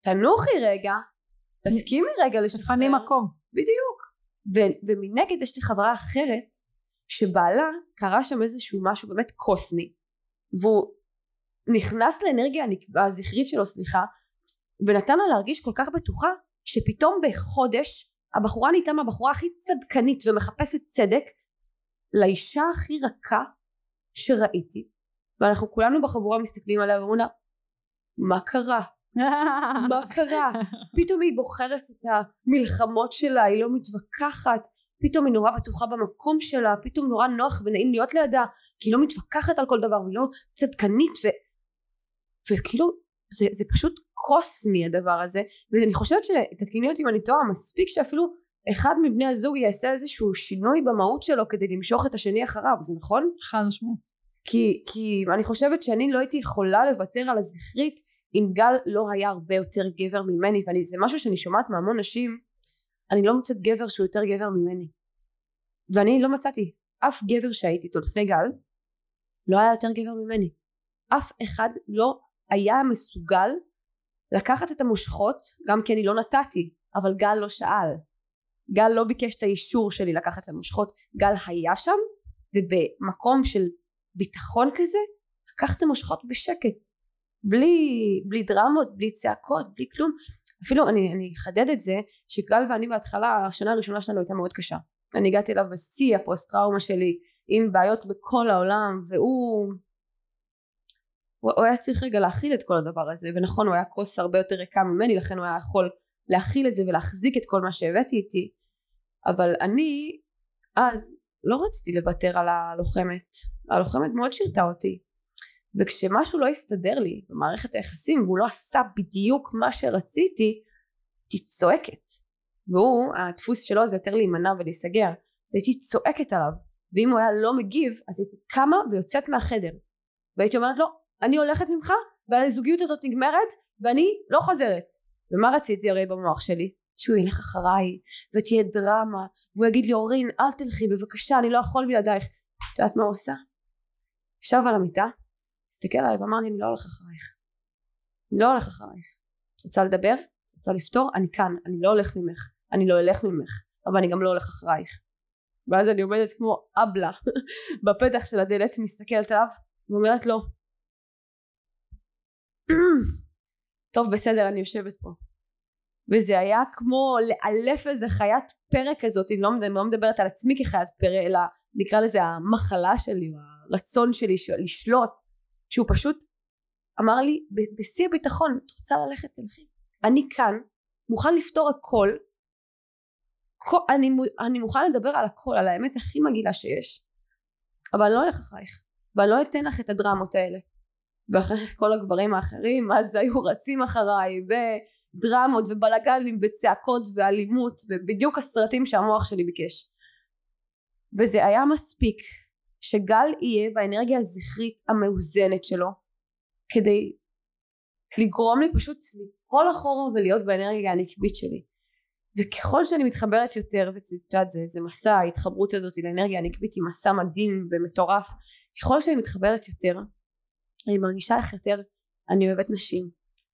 תנוחי רגע תסכימי רגע לשחרר. תפני מקום בדיוק ו- ומנגד יש לי חברה אחרת שבעלה קרה שם איזשהו משהו באמת קוסמי והוא נכנס לאנרגיה הזכרית שלו סליחה ונתן לה להרגיש כל כך בטוחה שפתאום בחודש הבחורה נהייתה מהבחורה הכי צדקנית ומחפשת צדק לאישה הכי רכה שראיתי ואנחנו כולנו בחבורה מסתכלים עליה ואומרים לה מה קרה? מה [laughs] קרה? פתאום היא בוחרת את המלחמות שלה, היא לא מתווכחת, פתאום היא נורא בטוחה במקום שלה, פתאום נורא נוח ונעים להיות לידה, כי היא לא מתווכחת על כל דבר, והיא לא צדקנית, ו... וכאילו זה, זה פשוט קוסמי הדבר הזה, ואני חושבת שתתקיני אותי אם אני טועה, מספיק שאפילו אחד מבני הזוג יעשה איזשהו שינוי במהות שלו כדי למשוך את השני אחריו, זה נכון? חד משמעית. כי, כי אני חושבת שאני לא הייתי יכולה לוותר על הזכרית אם גל לא היה הרבה יותר גבר ממני וזה משהו שאני שומעת מהמון נשים אני לא מוצאת גבר שהוא יותר גבר ממני. ואני לא מצאתי אף גבר שהייתי איתו לפני גל לא היה יותר גבר ממני. אף אחד לא היה מסוגל לקחת את המושכות גם כי אני לא נתתי אבל גל לא שאל. גל לא ביקש את האישור שלי לקחת את המושכות. גל היה שם ובמקום של ביטחון כזה לקח את המושכות בשקט בלי, בלי דרמות, בלי צעקות, בלי כלום. אפילו אני, אחדד את זה, שגל ואני בהתחלה, השנה הראשונה שלנו הייתה מאוד קשה. אני הגעתי אליו בשיא הפוסט טראומה שלי, עם בעיות בכל העולם, והוא... הוא, הוא היה צריך רגע להכיל את כל הדבר הזה, ונכון הוא היה כוס הרבה יותר ריקה ממני, לכן הוא היה יכול להכיל את זה ולהחזיק את כל מה שהבאתי איתי, אבל אני אז לא רציתי לוותר על הלוחמת, הלוחמת מאוד שירתה אותי, וכשמשהו לא הסתדר לי במערכת היחסים והוא לא עשה בדיוק מה שרציתי הייתי צועקת. והוא הדפוס שלו זה יותר להימנע ולהיסגר אז הייתי צועקת עליו. ואם הוא היה לא מגיב אז הייתי קמה ויוצאת מהחדר. והייתי אומרת לו אני הולכת ממך והזוגיות הזאת נגמרת ואני לא חוזרת. ומה רציתי הרי במוח שלי? שהוא ילך אחריי ותהיה דרמה והוא יגיד לי אורין אל תלכי בבקשה אני לא יכול בלעדייך. את יודעת מה הוא עושה? ישב על המיטה הסתכל עליי ואמר לי אני לא הולך אחרייך. אני לא הולך אחרייך. רוצה לדבר? רוצה לפתור? אני כאן. אני לא הולך ממך. אני לא אלך ממך. אבל אני גם לא הולך אחרייך. ואז אני עומדת כמו אבלה [laughs] בפתח של הדלת מסתכלת עליו ואומרת לו [clears throat] טוב בסדר אני יושבת פה. וזה היה כמו לאלף איזה חיית פרא כזאת. אני לא, לא מדברת על עצמי כחיית פרא אלא נקרא לזה המחלה שלי הרצון שלי לשלוט שהוא פשוט אמר לי בשיא הביטחון את רוצה ללכת תלכי. אני כאן מוכן לפתור הכל. כל, אני, אני מוכן לדבר על הכל על האמת הכי מגעילה שיש אבל אני לא אלך אחרייך ואני לא אתן לך את הדרמות האלה. ואחרי כל הגברים האחרים אז היו רצים אחריי ודרמות ובלאגנים וצעקות ואלימות ובדיוק הסרטים שהמוח שלי ביקש. וזה היה מספיק שגל יהיה באנרגיה הזכרית המאוזנת שלו כדי לגרום לי פשוט ליפול אחורה ולהיות באנרגיה הנקבית שלי. וככל שאני מתחברת יותר ואת זה, זה מסע ההתחברות הזאת לאנרגיה הנקבית היא מסע מדהים ומטורף. ככל שאני מתחברת יותר אני מרגישה איך יותר אני אוהבת נשים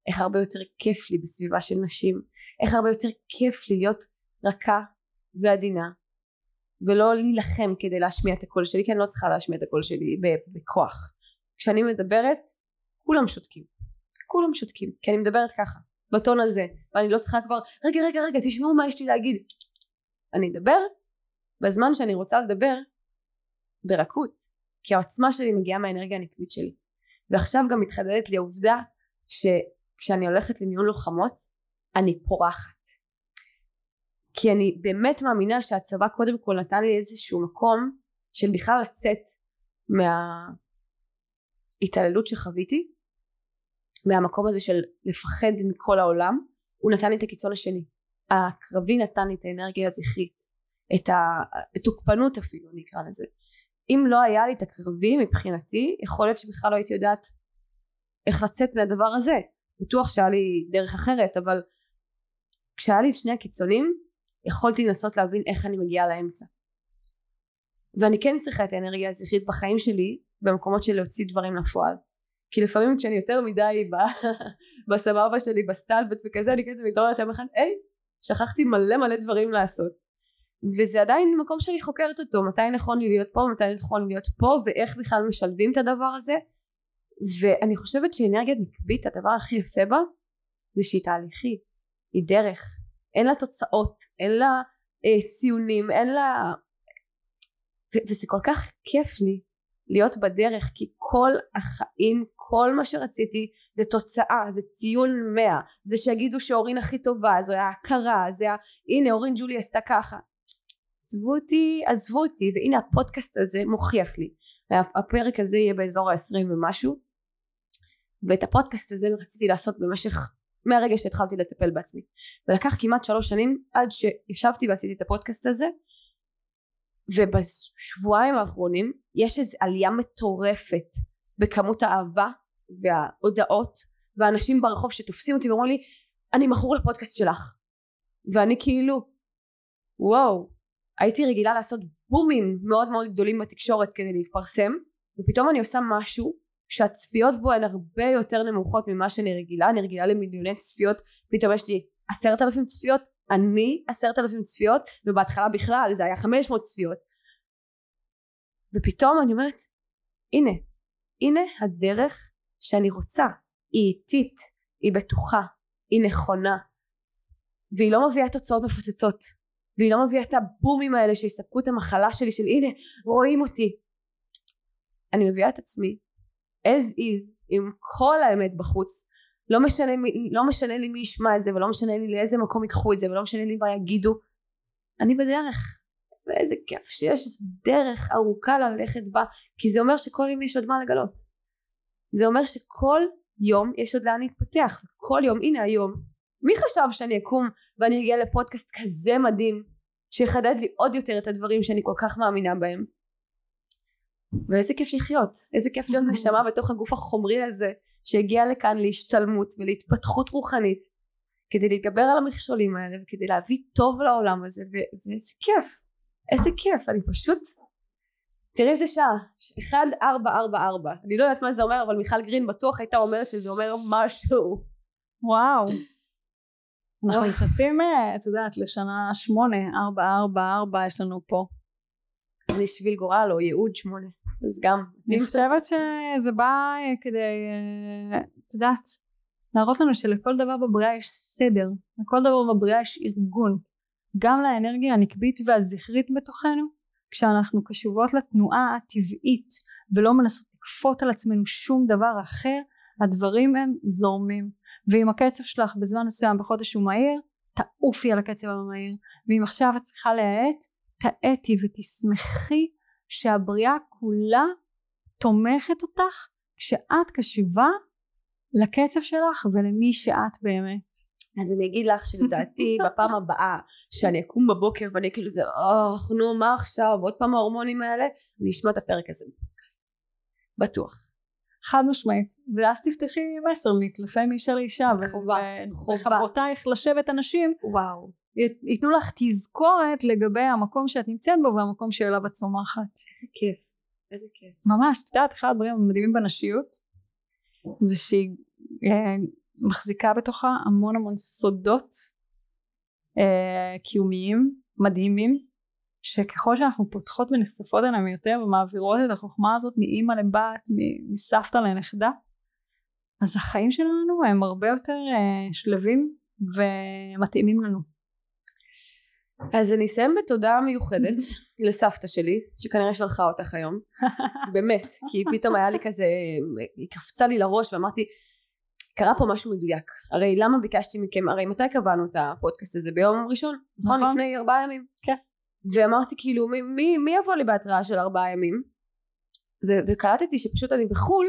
איך הרבה יותר כיף לי בסביבה של נשים איך הרבה יותר כיף לי להיות רכה ועדינה ולא להילחם כדי להשמיע את הקול שלי כי אני לא צריכה להשמיע את הקול שלי בכוח. כשאני מדברת כולם שותקים. כולם שותקים כי אני מדברת ככה בטון הזה ואני לא צריכה כבר רגע רגע רגע תשמעו מה יש לי להגיד. אני אדבר בזמן שאני רוצה לדבר ברכות כי העוצמה שלי מגיעה מהאנרגיה הנקבית שלי. ועכשיו גם מתחדדת לי העובדה שכשאני הולכת למיון לוחמות אני פורחת כי אני באמת מאמינה שהצבא קודם כל נתן לי איזשהו מקום של בכלל לצאת מההתעללות שחוויתי מהמקום הזה של לפחד מכל העולם הוא נתן לי את הקיצון השני. הקרבי נתן לי את האנרגיה הזכרית את התוקפנות אפילו נקרא לזה. אם לא היה לי את הקרבי מבחינתי יכול להיות שבכלל לא הייתי יודעת איך לצאת מהדבר הזה. בטוח שהיה לי דרך אחרת אבל כשהיה לי את שני הקיצונים יכולתי לנסות להבין איך אני מגיעה לאמצע. ואני כן צריכה את האנרגיה הזכרית בחיים שלי במקומות של להוציא דברים לפועל. כי לפעמים כשאני יותר מדי [laughs] בסבבה שלי בסטלבט וכזה אני כזה מתעוררת יום אחד היי שכחתי מלא מלא דברים לעשות. וזה עדיין מקום שאני חוקרת אותו מתי נכון לי להיות פה מתי נכון לי להיות פה ואיך בכלל משלבים את הדבר הזה. ואני חושבת שאנרגיה נקבית הדבר הכי יפה בה זה שהיא תהליכית היא דרך אין לה תוצאות אין לה אה, ציונים אין לה ו- וזה כל כך כיף לי להיות בדרך כי כל החיים כל מה שרציתי זה תוצאה זה ציון מאה זה שיגידו שאורין הכי טובה זה ההכרה זה ה... הנה אורין ג'ולי עשתה ככה. עזבו אותי עזבו אותי והנה הפודקאסט הזה מוכיח לי. הפרק הזה יהיה באזור ה-20 ומשהו ואת הפודקאסט הזה רציתי לעשות במשך מהרגע שהתחלתי לטפל בעצמי. ולקח כמעט שלוש שנים עד שישבתי ועשיתי את הפודקאסט הזה ובשבועיים האחרונים יש איזו עלייה מטורפת בכמות האהבה וההודעות והאנשים ברחוב שתופסים אותי ואומרים לי אני מכור לפודקאסט שלך. ואני כאילו וואו הייתי רגילה לעשות בומים מאוד מאוד גדולים בתקשורת כדי להתפרסם ופתאום אני עושה משהו שהצפיות בו הן הרבה יותר נמוכות ממה שאני רגילה. אני רגילה למיליוני צפיות פתאום יש לי עשרת אלפים צפיות אני עשרת אלפים צפיות ובהתחלה בכלל זה היה חמש מאות צפיות. ופתאום אני אומרת הנה הנה הדרך שאני רוצה. היא איטית היא בטוחה היא נכונה. והיא לא מביאה תוצאות מפוצצות והיא לא מביאה את הבומים האלה שיספקו את המחלה שלי של הנה רואים אותי. אני מביאה את עצמי as is עם כל האמת בחוץ לא משנה, לא משנה לי מי ישמע את זה ולא משנה לי לאיזה מקום ייקחו את זה ולא משנה לי מה יגידו אני בדרך. ואיזה כיף שיש דרך ארוכה ללכת בה כי זה אומר שכל יום יש עוד מה לגלות. זה אומר שכל יום יש עוד לאן להתפתח. כל יום הנה היום מי חשב שאני אקום ואני אגיע לפודקאסט כזה מדהים שיחדד לי עוד יותר את הדברים שאני כל כך מאמינה בהם ואיזה כיף לחיות איזה כיף להיות נשמה בתוך הגוף החומרי הזה שהגיע לכאן להשתלמות ולהתפתחות רוחנית כדי להתגבר על המכשולים האלה וכדי להביא טוב לעולם הזה ו- ואיזה כיף איזה כיף אני פשוט תראי איזה שעה 1444 אני לא יודעת מה זה אומר אבל מיכל גרין בטוח הייתה אומרת שזה אומר משהו. וואו. [laughs] אנחנו נכנסים אה, את יודעת לשנה שמונה ארבע ארבע ארבע יש לנו פה. זה שביל גורל או ייעוד שמונה אז גם אני חושבת שזה בא אה, כדי אה, את יודעת להראות לנו שלכל דבר בבריאה יש סדר לכל דבר בבריאה יש ארגון. גם לאנרגיה הנקבית והזכרית בתוכנו כשאנחנו קשובות לתנועה הטבעית ולא מנסות לכפות על עצמנו שום דבר אחר הדברים הם זורמים. ואם הקצב שלך בזמן מסוים בחודש הוא מהיר תעופי על הקצב המהיר. ואם עכשיו את צריכה להאט תאטי ותשמחי שהבריאה כולה תומכת אותך כשאת קשובה לקצב שלך ולמי שאת באמת. אז אני אגיד לך שלדעתי [laughs] בפעם הבאה שאני אקום בבוקר ואני כאילו זה אוח נו מה עכשיו? עוד פעם ההורמונים האלה אני אשמע את הפרק הזה בפודקאסט. בטוח. חד משמעית. ואז תפתחי מסרניק לפעמים אישה לאישה וחברותייך לשבת אנשים. וואו ייתנו לך תזכורת לגבי המקום שאת נמצאת בו והמקום שאליו את צומחת. איזה כיף איזה כיף. ממש את יודעת אחד הדברים המדהימים בנשיות זה שהיא אה, מחזיקה בתוכה המון המון סודות אה, קיומיים מדהימים שככל שאנחנו פותחות ונחשפות אליהם יותר ומעבירות את החוכמה הזאת מאימא לבת מסבתא לנכדה אז החיים שלנו הם הרבה יותר אה, שלווים ומתאימים לנו אז אני אסיים בתודה מיוחדת [laughs] לסבתא שלי, שכנראה שלחה אותך היום. [laughs] באמת, כי פתאום היה לי כזה, היא קפצה לי לראש ואמרתי, קרה פה משהו מדויק. הרי למה ביקשתי מכם, הרי מתי קבענו את הפודקאסט הזה? ביום ראשון, נכון? נכון. לפני ארבעה ימים. כן. ואמרתי כאילו, מי, מי, מי יבוא לי בהתראה של ארבעה ימים? ו- וקלטתי שפשוט אני בחו"ל,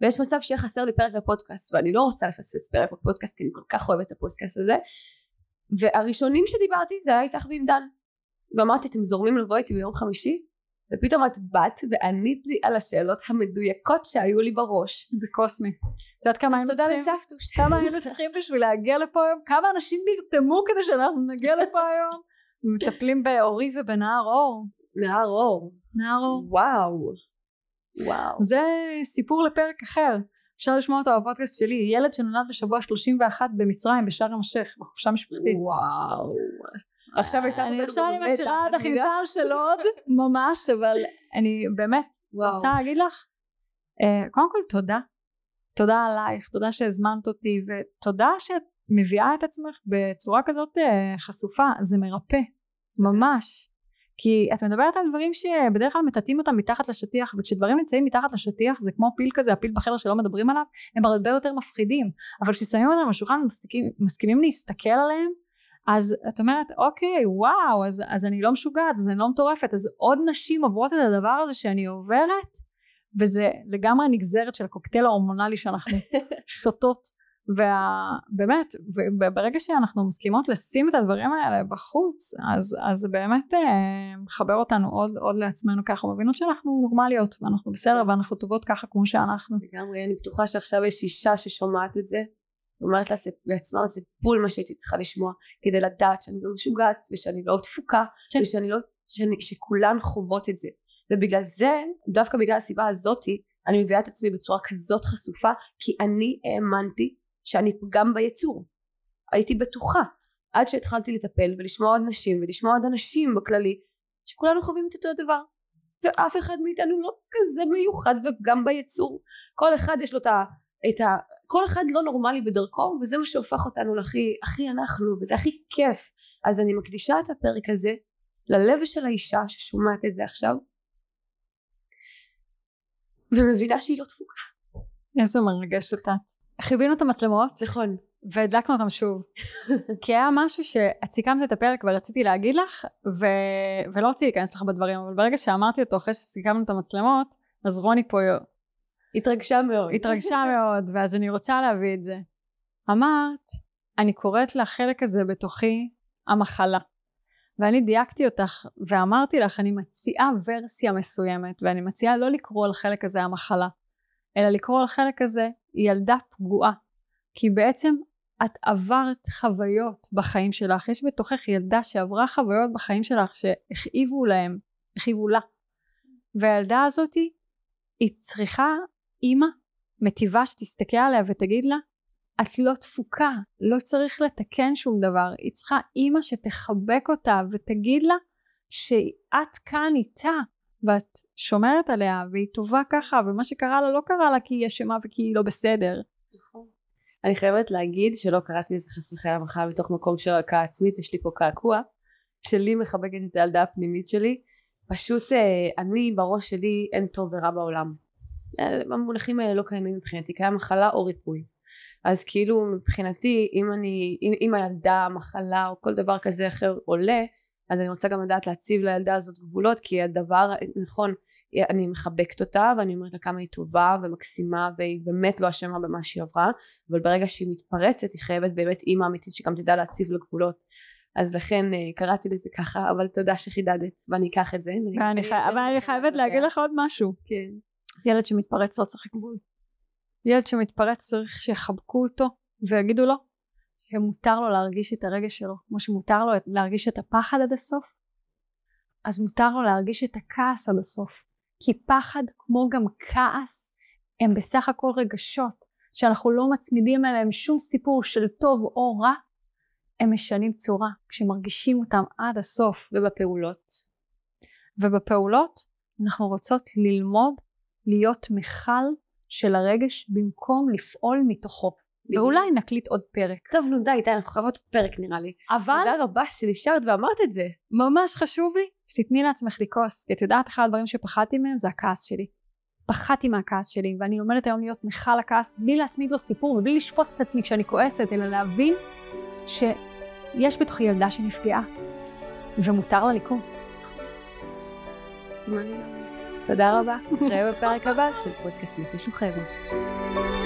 ויש מצב שיהיה חסר לי פרק בפודקאסט, ואני לא רוצה לפספס פרק בפודקאסט, כי אני כל כך אוהבת את הפודקאסט הזה. והראשונים שדיברתי זה היה איתך ועם דן. ואמרתי, אתם זורמים לבוא איתי ביום חמישי? ופתאום את באת וענית לי על השאלות המדויקות שהיו לי בראש. זה קוסמי. את יודעת כמה אז היינו תודה צריכים? לסבתוש. [laughs] כמה היינו צריכים בשביל להגיע לפה היום? כמה אנשים נרתמו כדי שאנחנו נגיע לפה היום? [laughs] מטפלים באורי ובנהר אור. נהר אור. נהר אור. וואו. וואו. זה סיפור לפרק אחר. אפשר לשמוע אותו בפודקאסט שלי. ילד שנולד בשבוע 31 במצרים בשארם א-שייח בחופשה משפחתית. וואו. עכשיו השארת אני אותנו עכשיו אני במתח, משאירה את את מבינה? החיטה של עוד ממש אבל אני באמת. רוצה להגיד לך אה, קודם כל תודה תודה עלייך תודה שהזמנת אותי ותודה שאת מביאה את עצמך בצורה כזאת אה, חשופה זה מרפא ממש כי את מדברת על דברים שבדרך כלל מטאטאים אותם מתחת לשטיח וכשדברים נמצאים מתחת לשטיח זה כמו פיל כזה הפיל בחדר שלא מדברים עליו הם הרבה יותר מפחידים. אבל כששמים אותם על השולחן ומסתכלים- מסכימים להסתכל עליהם אז את אומרת אוקיי וואו אז, אז אני לא משוגעת אז אני לא מטורפת. אז עוד נשים עוברות את הדבר הזה שאני עוברת וזה לגמרי נגזרת של הקוקטייל ההורמונלי שאנחנו [laughs] שותות ובאמת וברגע שאנחנו מסכימות לשים את הדברים האלה בחוץ אז, אז זה באמת אה, מחבר אותנו עוד, עוד לעצמנו ככה מבינות שאנחנו נורמליות ואנחנו בסדר ואנחנו טובות ככה כמו שאנחנו לגמרי, אני בטוחה שעכשיו יש אישה ששומעת את זה, ואומרת לה- לעצמה זה בול מה שהייתי צריכה לשמוע, כדי לדעת שאני לא משוגעת, ושאני לא דפוקה, כן. ושאני לא, שאני, שכולן חוות את זה. ובגלל זה, דווקא בגלל הסיבה הזאתי, אני מביאה את עצמי בצורה כזאת חשופה, כי אני האמנתי שאני פגם ביצור. הייתי בטוחה. עד שהתחלתי לטפל ולשמוע עוד נשים ולשמוע עוד אנשים בכללי, שכולנו חווים את אותו הדבר. ואף אחד מאיתנו לא כזה מיוחד ופגם ביצור. כל אחד יש לו את ה... את ה כל אחד לא נורמלי בדרכו וזה מה שהופך אותנו להכי הכי אנחנו וזה הכי כיף אז אני מקדישה את הפרק הזה ללב של האישה ששומעת את זה עכשיו ומבינה שהיא לא דפוקה איזה מרגשת את חיבינו את המצלמות. נכון. והדלקנו אותם שוב. [laughs] כי היה משהו שאת סיכמת את הפרק ורציתי להגיד לך ו... ולא רציתי להיכנס לך בדברים אבל ברגע שאמרתי אותו אחרי שסיכמנו את המצלמות אז רוני פה התרגשה מאוד. התרגשה [laughs] מאוד ואז אני רוצה להביא את זה. אמרת אני קוראת לחלק הזה בתוכי המחלה. ואני דייקתי אותך ואמרתי לך אני מציעה ורסיה מסוימת ואני מציעה לא לקרוא לחלק הזה המחלה אלא לקרוא לחלק הזה ילדה פגועה כי בעצם את עברת חוויות בחיים שלך. יש בתוכך ילדה שעברה חוויות בחיים שלך שהכאיבו להם הכאיבו לה. והילדה הזאתי היא צריכה אימא מטיבה שתסתכל עליה ותגיד לה את לא תפוקה, לא צריך לתקן שום דבר, היא צריכה אימא שתחבק אותה ותגיד לה שאת כאן איתה ואת שומרת עליה והיא טובה ככה ומה שקרה לה לא קרה לה כי היא אשמה וכי היא לא בסדר. אני חייבת להגיד שלא קראתי לזה חס וחלילה מחלה מתוך מקום של הלקאה עצמית יש לי פה קעקוע שלי מחבקת את הילדה הפנימית שלי. פשוט אה, אני בראש שלי אין טוב ורע בעולם. אה, המונחים האלה לא קיימים מבחינתי קיים מחלה או ריפוי. אז כאילו מבחינתי אם אני אם, אם הילדה מחלה או כל דבר כזה אחר עולה אז אני רוצה גם לדעת להציב לילדה הזאת גבולות כי הדבר נכון אני מחבקת אותה ואני אומרת לה כמה היא טובה ומקסימה והיא באמת לא אשמה במה שהיא עברה אבל ברגע שהיא מתפרצת היא חייבת באמת אימא אמיתית שגם תדע להציב לה גבולות אז לכן אה, קראתי לזה ככה אבל תודה שחידדת ואני אקח את זה. אבל אני חייבת להגיד לך עוד משהו. כן. ילד שמתפרץ לא צריך גבול. ילד שמתפרץ צריך שיחבקו אותו ויגידו לו שמותר לו להרגיש את הרגש שלו כמו שמותר לו להרגיש את הפחד עד הסוף אז מותר לו להרגיש את הכעס עד הסוף. כי פחד כמו גם כעס הם בסך הכל רגשות שאנחנו לא מצמידים אליהם שום סיפור של טוב או רע. הם משנים צורה כשמרגישים אותם עד הסוף ובפעולות. ובפעולות אנחנו רוצות ללמוד להיות מכל של הרגש במקום לפעול מתוכו ואולי נקליט עוד פרק. טוב נו די די אנחנו חייבות עוד פרק נראה לי. אבל תודה רבה שנשארת ואמרת את זה. ממש חשוב לי שתתני לעצמך לכעוס, כי את יודעת אחד הדברים שפחדתי מהם זה הכעס שלי. פחדתי מהכעס שלי ואני לומדת היום להיות נכה לכעס בלי להצמיד לו סיפור ובלי לשפוט את עצמי כשאני כועסת אלא להבין שיש בתוכי ילדה שנפגעה ומותר לה לכעוס. תודה רבה. נתראה בפרק הבא של פודקאסט נפש וחבר'ה.